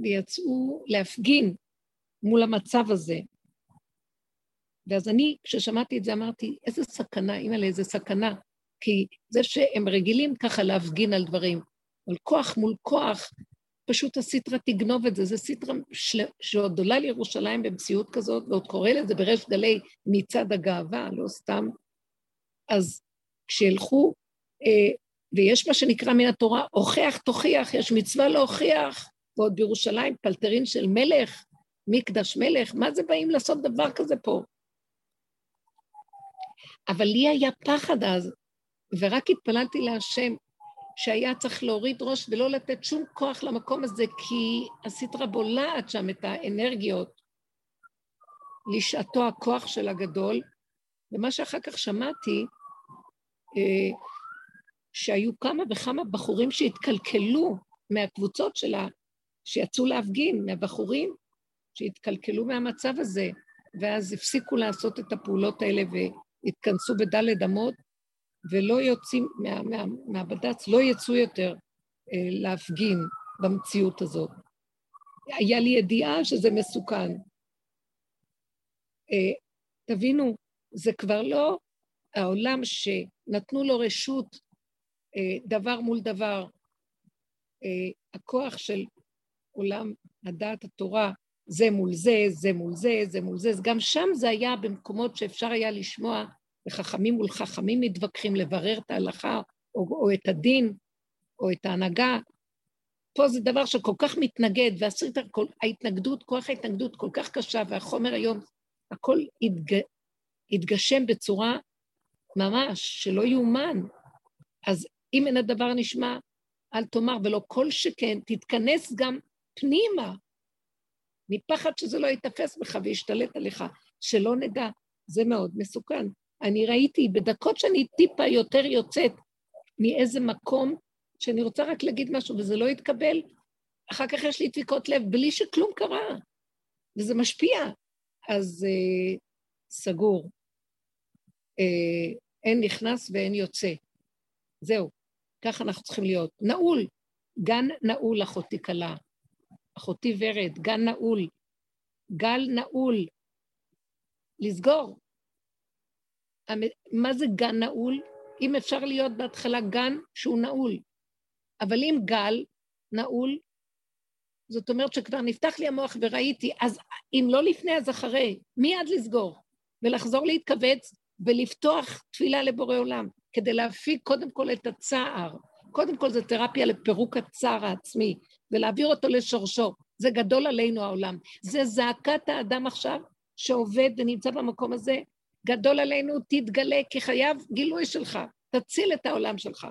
ויצאו להפגין מול המצב הזה. ואז אני, כששמעתי את זה, אמרתי, איזה סכנה, אימא'לה, איזה סכנה. כי זה שהם רגילים ככה להפגין על דברים, אבל כוח מול כוח, פשוט הסיטרה תגנוב את זה. זה סיטרה של... שעוד עולה לירושלים במציאות כזאת, ועוד קורא לזה בריש גלי מצד הגאווה, לא סתם. אז כשילכו, אה, ויש מה שנקרא מן התורה, הוכח תוכיח, יש מצווה להוכיח, ועוד בירושלים פלטרין של מלך, מקדש מלך, מה זה באים לעשות דבר כזה פה? אבל לי היה פחד אז, ורק התפללתי להשם שהיה צריך להוריד ראש ולא לתת שום כוח למקום הזה, כי הסטרה בולעת שם את האנרגיות לשעתו הכוח של הגדול. ומה שאחר כך שמעתי, אה, שהיו כמה וכמה בחורים שהתקלקלו מהקבוצות שלה, שיצאו להפגין, מהבחורים שהתקלקלו מהמצב הזה, ואז הפסיקו לעשות את הפעולות האלה והתכנסו בדלת אמות, ולא יוצאים, מה, מה, מהבד"ץ לא יצאו יותר אה, להפגין במציאות הזאת. היה לי ידיעה שזה מסוכן. אה, תבינו, זה כבר לא העולם שנתנו לו רשות אה, דבר מול דבר. אה, הכוח של עולם הדעת התורה, זה מול זה, זה מול זה, זה מול זה, גם שם זה היה במקומות שאפשר היה לשמוע וחכמים מול חכמים מתווכחים לברר את ההלכה או, או את הדין או את ההנהגה. פה זה דבר שכל כך מתנגד, ועשית, ההתנגדות, כוח ההתנגדות כל כך קשה, והחומר היום, הכל התג, התגשם בצורה ממש שלא יאומן. אז אם אין הדבר נשמע, אל תאמר, ולא כל שכן, תתכנס גם פנימה, מפחד שזה לא ייתפס בך וישתלט עליך, שלא נדע, זה מאוד מסוכן. אני ראיתי בדקות שאני טיפה יותר יוצאת מאיזה מקום, שאני רוצה רק להגיד משהו וזה לא יתקבל, אחר כך יש לי דפיקות לב בלי שכלום קרה, וזה משפיע. אז אה, סגור. אה, אין נכנס ואין יוצא. זהו, ככה אנחנו צריכים להיות. נעול, גן נעול, אחותי כלה. אחותי ורד, גן נעול. גל נעול. לסגור, מה זה גן נעול? אם אפשר להיות בהתחלה גן שהוא נעול, אבל אם גל נעול, זאת אומרת שכבר נפתח לי המוח וראיתי, אז אם לא לפני אז אחרי, מיד לסגור ולחזור להתכווץ ולפתוח תפילה לבורא עולם, כדי להפיק קודם כל את הצער. קודם כל זה תרפיה לפירוק הצער העצמי, ולהעביר אותו לשורשו. זה גדול עלינו העולם. זה זעקת האדם עכשיו, שעובד ונמצא במקום הזה, גדול עלינו, תתגלה, כי חייב גילוי שלך, תציל את העולם שלך.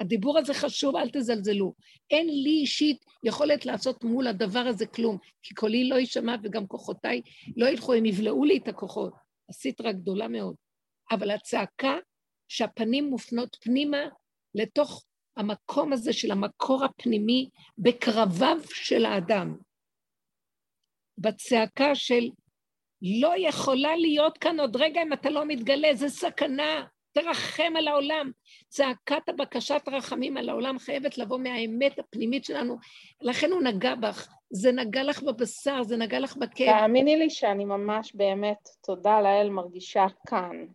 הדיבור הזה חשוב, אל תזלזלו. אין לי אישית יכולת לעשות מול הדבר הזה כלום, כי קולי לא יישמע וגם כוחותיי לא ילכו, הם יבלעו לי את הכוחות. הסטרה גדולה מאוד. אבל הצעקה שהפנים מופנות פנימה לתוך המקום הזה של המקור הפנימי בקרביו של האדם. בצעקה של לא יכולה להיות כאן עוד רגע אם אתה לא מתגלה, זה סכנה, תרחם על העולם. צעקת הבקשת רחמים על העולם חייבת לבוא מהאמת הפנימית שלנו, לכן הוא נגע בך, זה נגע לך בבשר, זה נגע לך בכאב. תאמיני לי שאני ממש באמת, תודה לאל, מרגישה כאן.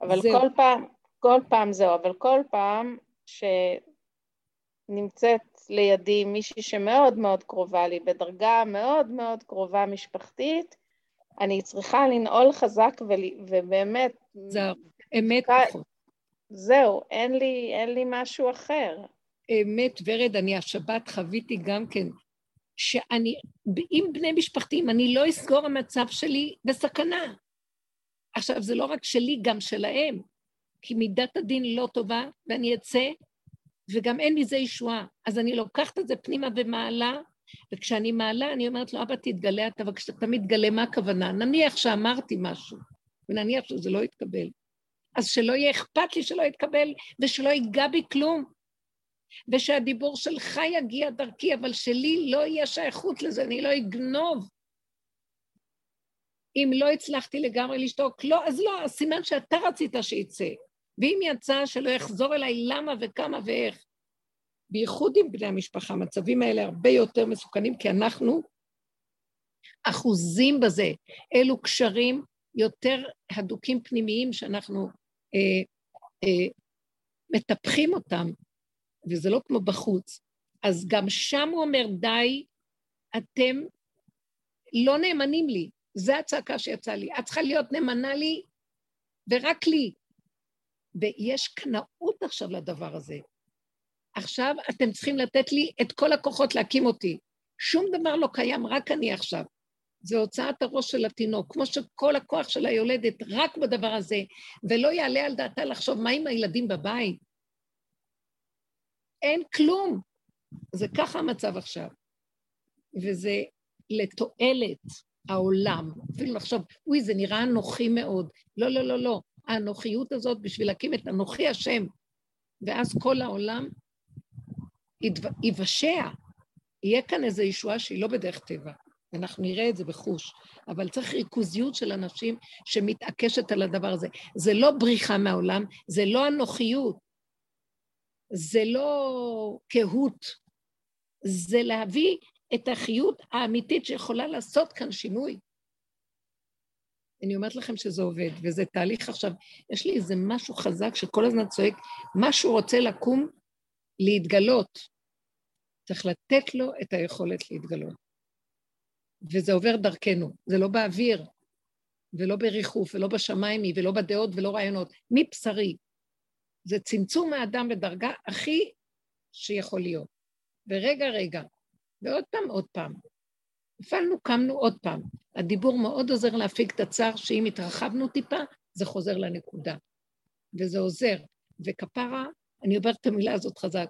אבל זהו. כל פעם, כל פעם זהו, אבל כל פעם שנמצאת לידי מישהי שמאוד מאוד קרובה לי, בדרגה מאוד מאוד קרובה משפחתית, אני צריכה לנעול חזק ובאמת... זהו, אמת פחות. זהו, אין לי, אין לי משהו אחר. אמת, ורד, אני השבת חוויתי גם כן, שאני, עם בני משפחתי, אם אני לא אסגור המצב שלי בסכנה. עכשיו, זה לא רק שלי, גם שלהם, כי מידת הדין לא טובה, ואני אצא, וגם אין מזה ישועה. אז אני לוקחת את זה פנימה ומעלה, וכשאני מעלה, אני אומרת לו, אבא, תתגלה אתה, וכשאתה מתגלה, מה הכוונה? נניח שאמרתי משהו, ונניח שזה לא יתקבל. אז שלא יהיה אכפת לי שלא יתקבל, ושלא ייגע בי כלום. ושהדיבור שלך יגיע דרכי, אבל שלי לא יהיה שייכות לזה, אני לא אגנוב. אם לא הצלחתי לגמרי לשתוק, לא, אז לא, סימן שאתה רצית שיצא. ואם יצא, שלא יחזור אליי למה וכמה ואיך. בייחוד עם בני המשפחה, המצבים האלה הרבה יותר מסוכנים, כי אנחנו אחוזים בזה. אלו קשרים יותר הדוקים פנימיים שאנחנו אה, אה, מטפחים אותם, וזה לא כמו בחוץ. אז גם שם הוא אומר, די, אתם לא נאמנים לי. זו הצעקה שיצאה לי. את צריכה להיות נאמנה לי ורק לי. ויש קנאות עכשיו לדבר הזה. עכשיו אתם צריכים לתת לי את כל הכוחות להקים אותי. שום דבר לא קיים, רק אני עכשיו. זה הוצאת הראש של התינוק, כמו שכל הכוח של היולדת רק בדבר הזה, ולא יעלה על דעתה לחשוב מה עם הילדים בבית. אין כלום. זה ככה המצב עכשיו. וזה לתועלת העולם. אפילו לחשוב, אוי, זה נראה אנוכי מאוד. לא, לא, לא, לא. האנוכיות הזאת בשביל להקים את אנוכי השם. ואז כל העולם ייוושע. יהיה כאן איזו ישועה שהיא לא בדרך טבע. אנחנו נראה את זה בחוש, אבל צריך ריכוזיות של אנשים שמתעקשת על הדבר הזה. זה לא בריחה מהעולם, זה לא אנוכיות, זה לא קהות, זה להביא את החיות האמיתית שיכולה לעשות כאן שינוי. אני אומרת לכם שזה עובד, וזה תהליך עכשיו. יש לי איזה משהו חזק שכל הזמן צועק, משהו רוצה לקום, להתגלות. צריך לתת לו את היכולת להתגלות. וזה עובר דרכנו, זה לא באוויר, ולא בריחוף, ולא בשמיים, ולא בדעות ולא רעיונות, מבשרי. זה צמצום האדם בדרגה הכי שיכול להיות. ורגע, רגע, ועוד פעם, עוד פעם. נפלנו, קמנו עוד פעם. הדיבור מאוד עוזר להפיק את הצער, שאם התרחבנו טיפה, זה חוזר לנקודה. וזה עוזר. וכפרה, אני אומרת את המילה הזאת חזק,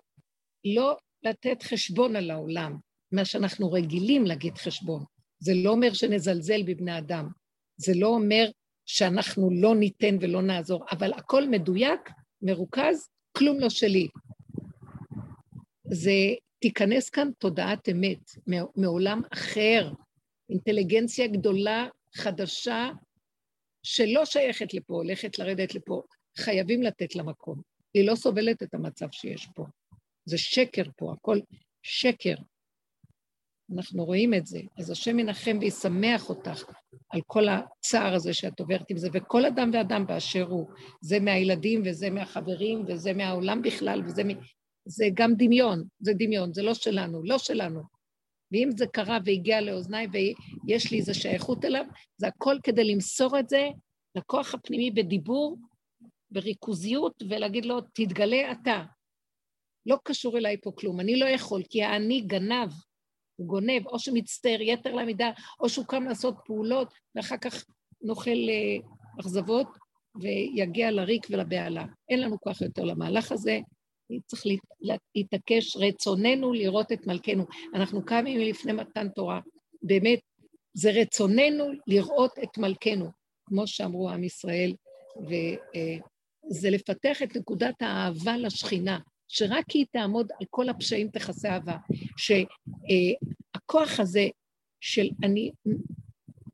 לא לתת חשבון על העולם, מה שאנחנו רגילים להגיד חשבון. זה לא אומר שנזלזל בבני אדם, זה לא אומר שאנחנו לא ניתן ולא נעזור, אבל הכל מדויק, מרוכז, כלום לא שלי. זה, תיכנס כאן תודעת אמת, מעולם אחר, אינטליגנציה גדולה, חדשה, שלא שייכת לפה, הולכת לרדת לפה. חייבים לתת לה מקום. היא לא סובלת את המצב שיש פה. זה שקר פה, הכל שקר. אנחנו רואים את זה. אז השם ינחם וישמח אותך על כל הצער הזה שאת עוברת עם זה, וכל אדם ואדם באשר הוא. זה מהילדים וזה מהחברים וזה מהעולם בכלל, וזה. זה גם דמיון, זה דמיון, זה לא שלנו, לא שלנו. ואם זה קרה והגיע לאוזניי ויש לי איזו שייכות אליו, זה הכל כדי למסור את זה לכוח הפנימי בדיבור, בריכוזיות, ולהגיד לו, תתגלה אתה. לא קשור אליי פה כלום, אני לא יכול, כי האני גנב, הוא גונב, או שמצטער יתר למידה, או שהוא קם לעשות פעולות, ואחר כך נאכל אה, אכזבות, ויגיע לריק ולבהלה. אין לנו כוח יותר למהלך הזה, צריך להתעקש, רצוננו לראות את מלכנו. אנחנו קמים לפני מתן תורה, באמת, זה רצוננו לראות את מלכנו, כמו שאמרו עם ישראל, וזה אה, לפתח את נקודת האהבה לשכינה. שרק היא תעמוד על כל הפשעים תכסה אהבה, שהכוח הזה של אני,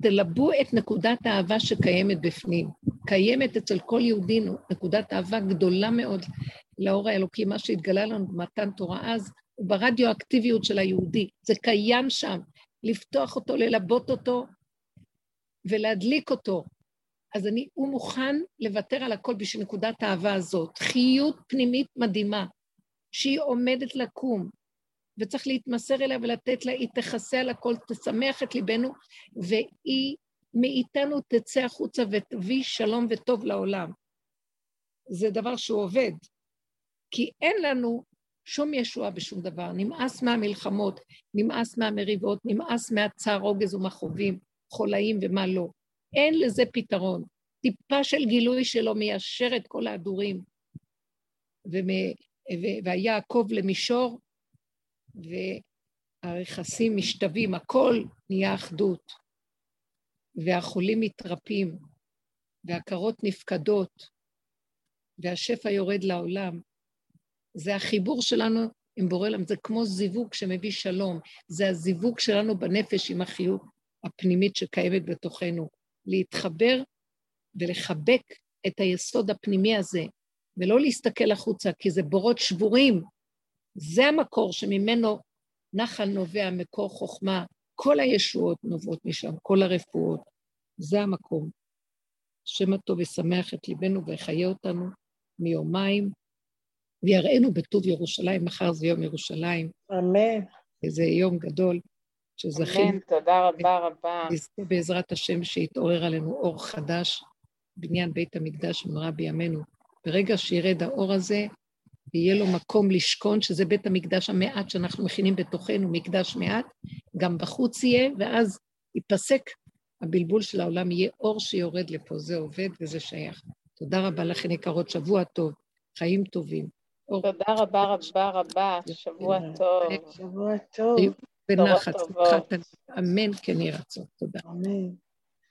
תלבו את נקודת האהבה שקיימת בפנים. קיימת אצל כל יהודי נקודת אהבה גדולה מאוד לאור האלוקי, מה שהתגלה לנו במתן תורה אז, הוא ברדיואקטיביות של היהודי. זה קיים שם. לפתוח אותו, ללבות אותו ולהדליק אותו. אז אני, הוא מוכן לוותר על הכל בשביל נקודת האהבה הזאת. חיות פנימית מדהימה, שהיא עומדת לקום, וצריך להתמסר אליה ולתת לה, היא תכסה על הכל, תשמח את ליבנו, והיא מאיתנו תצא החוצה ותביא שלום וטוב לעולם. זה דבר שהוא עובד. כי אין לנו שום ישועה בשום דבר. נמאס מהמלחמות, נמאס מהמריבות, נמאס מהצער, רוגז ומכאובים, חולאים ומה לא. אין לזה פתרון. טיפה של גילוי שלו מיישר את כל ההדורים. והיה עקוב למישור, והרכסים משתווים, הכל נהיה אחדות. והחולים מתרפים, והקרות נפקדות, והשפע יורד לעולם. זה החיבור שלנו עם בורא עולם, זה כמו זיווג שמביא שלום, זה הזיווג שלנו בנפש עם החיות הפנימית שקיימת בתוכנו. להתחבר ולחבק את היסוד הפנימי הזה, ולא להסתכל החוצה, כי זה בורות שבורים. זה המקור שממנו נחל נובע, מקור חוכמה, כל הישועות נובעות משם, כל הרפואות. זה המקום. השם הטוב ישמח את ליבנו ויחיה אותנו מיומיים, ויראינו בטוב ירושלים, מחר זה יום ירושלים. אמן. זה יום גדול שזכינו. אמן, תודה רבה רבה. נזכה בעזרת השם שיתעורר עלינו אור חדש, בניין בית המקדש במהרה בימינו. ברגע שירד האור הזה, ויהיה לו מקום לשכון, שזה בית המקדש המעט שאנחנו מכינים בתוכנו, מקדש מעט, גם בחוץ יהיה, ואז ייפסק הבלבול של העולם, יהיה אור שיורד לפה, זה עובד וזה שייך. תודה רבה לכן יקרות, שבוע טוב, חיים טובים. תודה רבה רבה רבה, שבוע טוב. שבוע טוב. בנחת, אמן כן יהי רצון. תודה. אמן.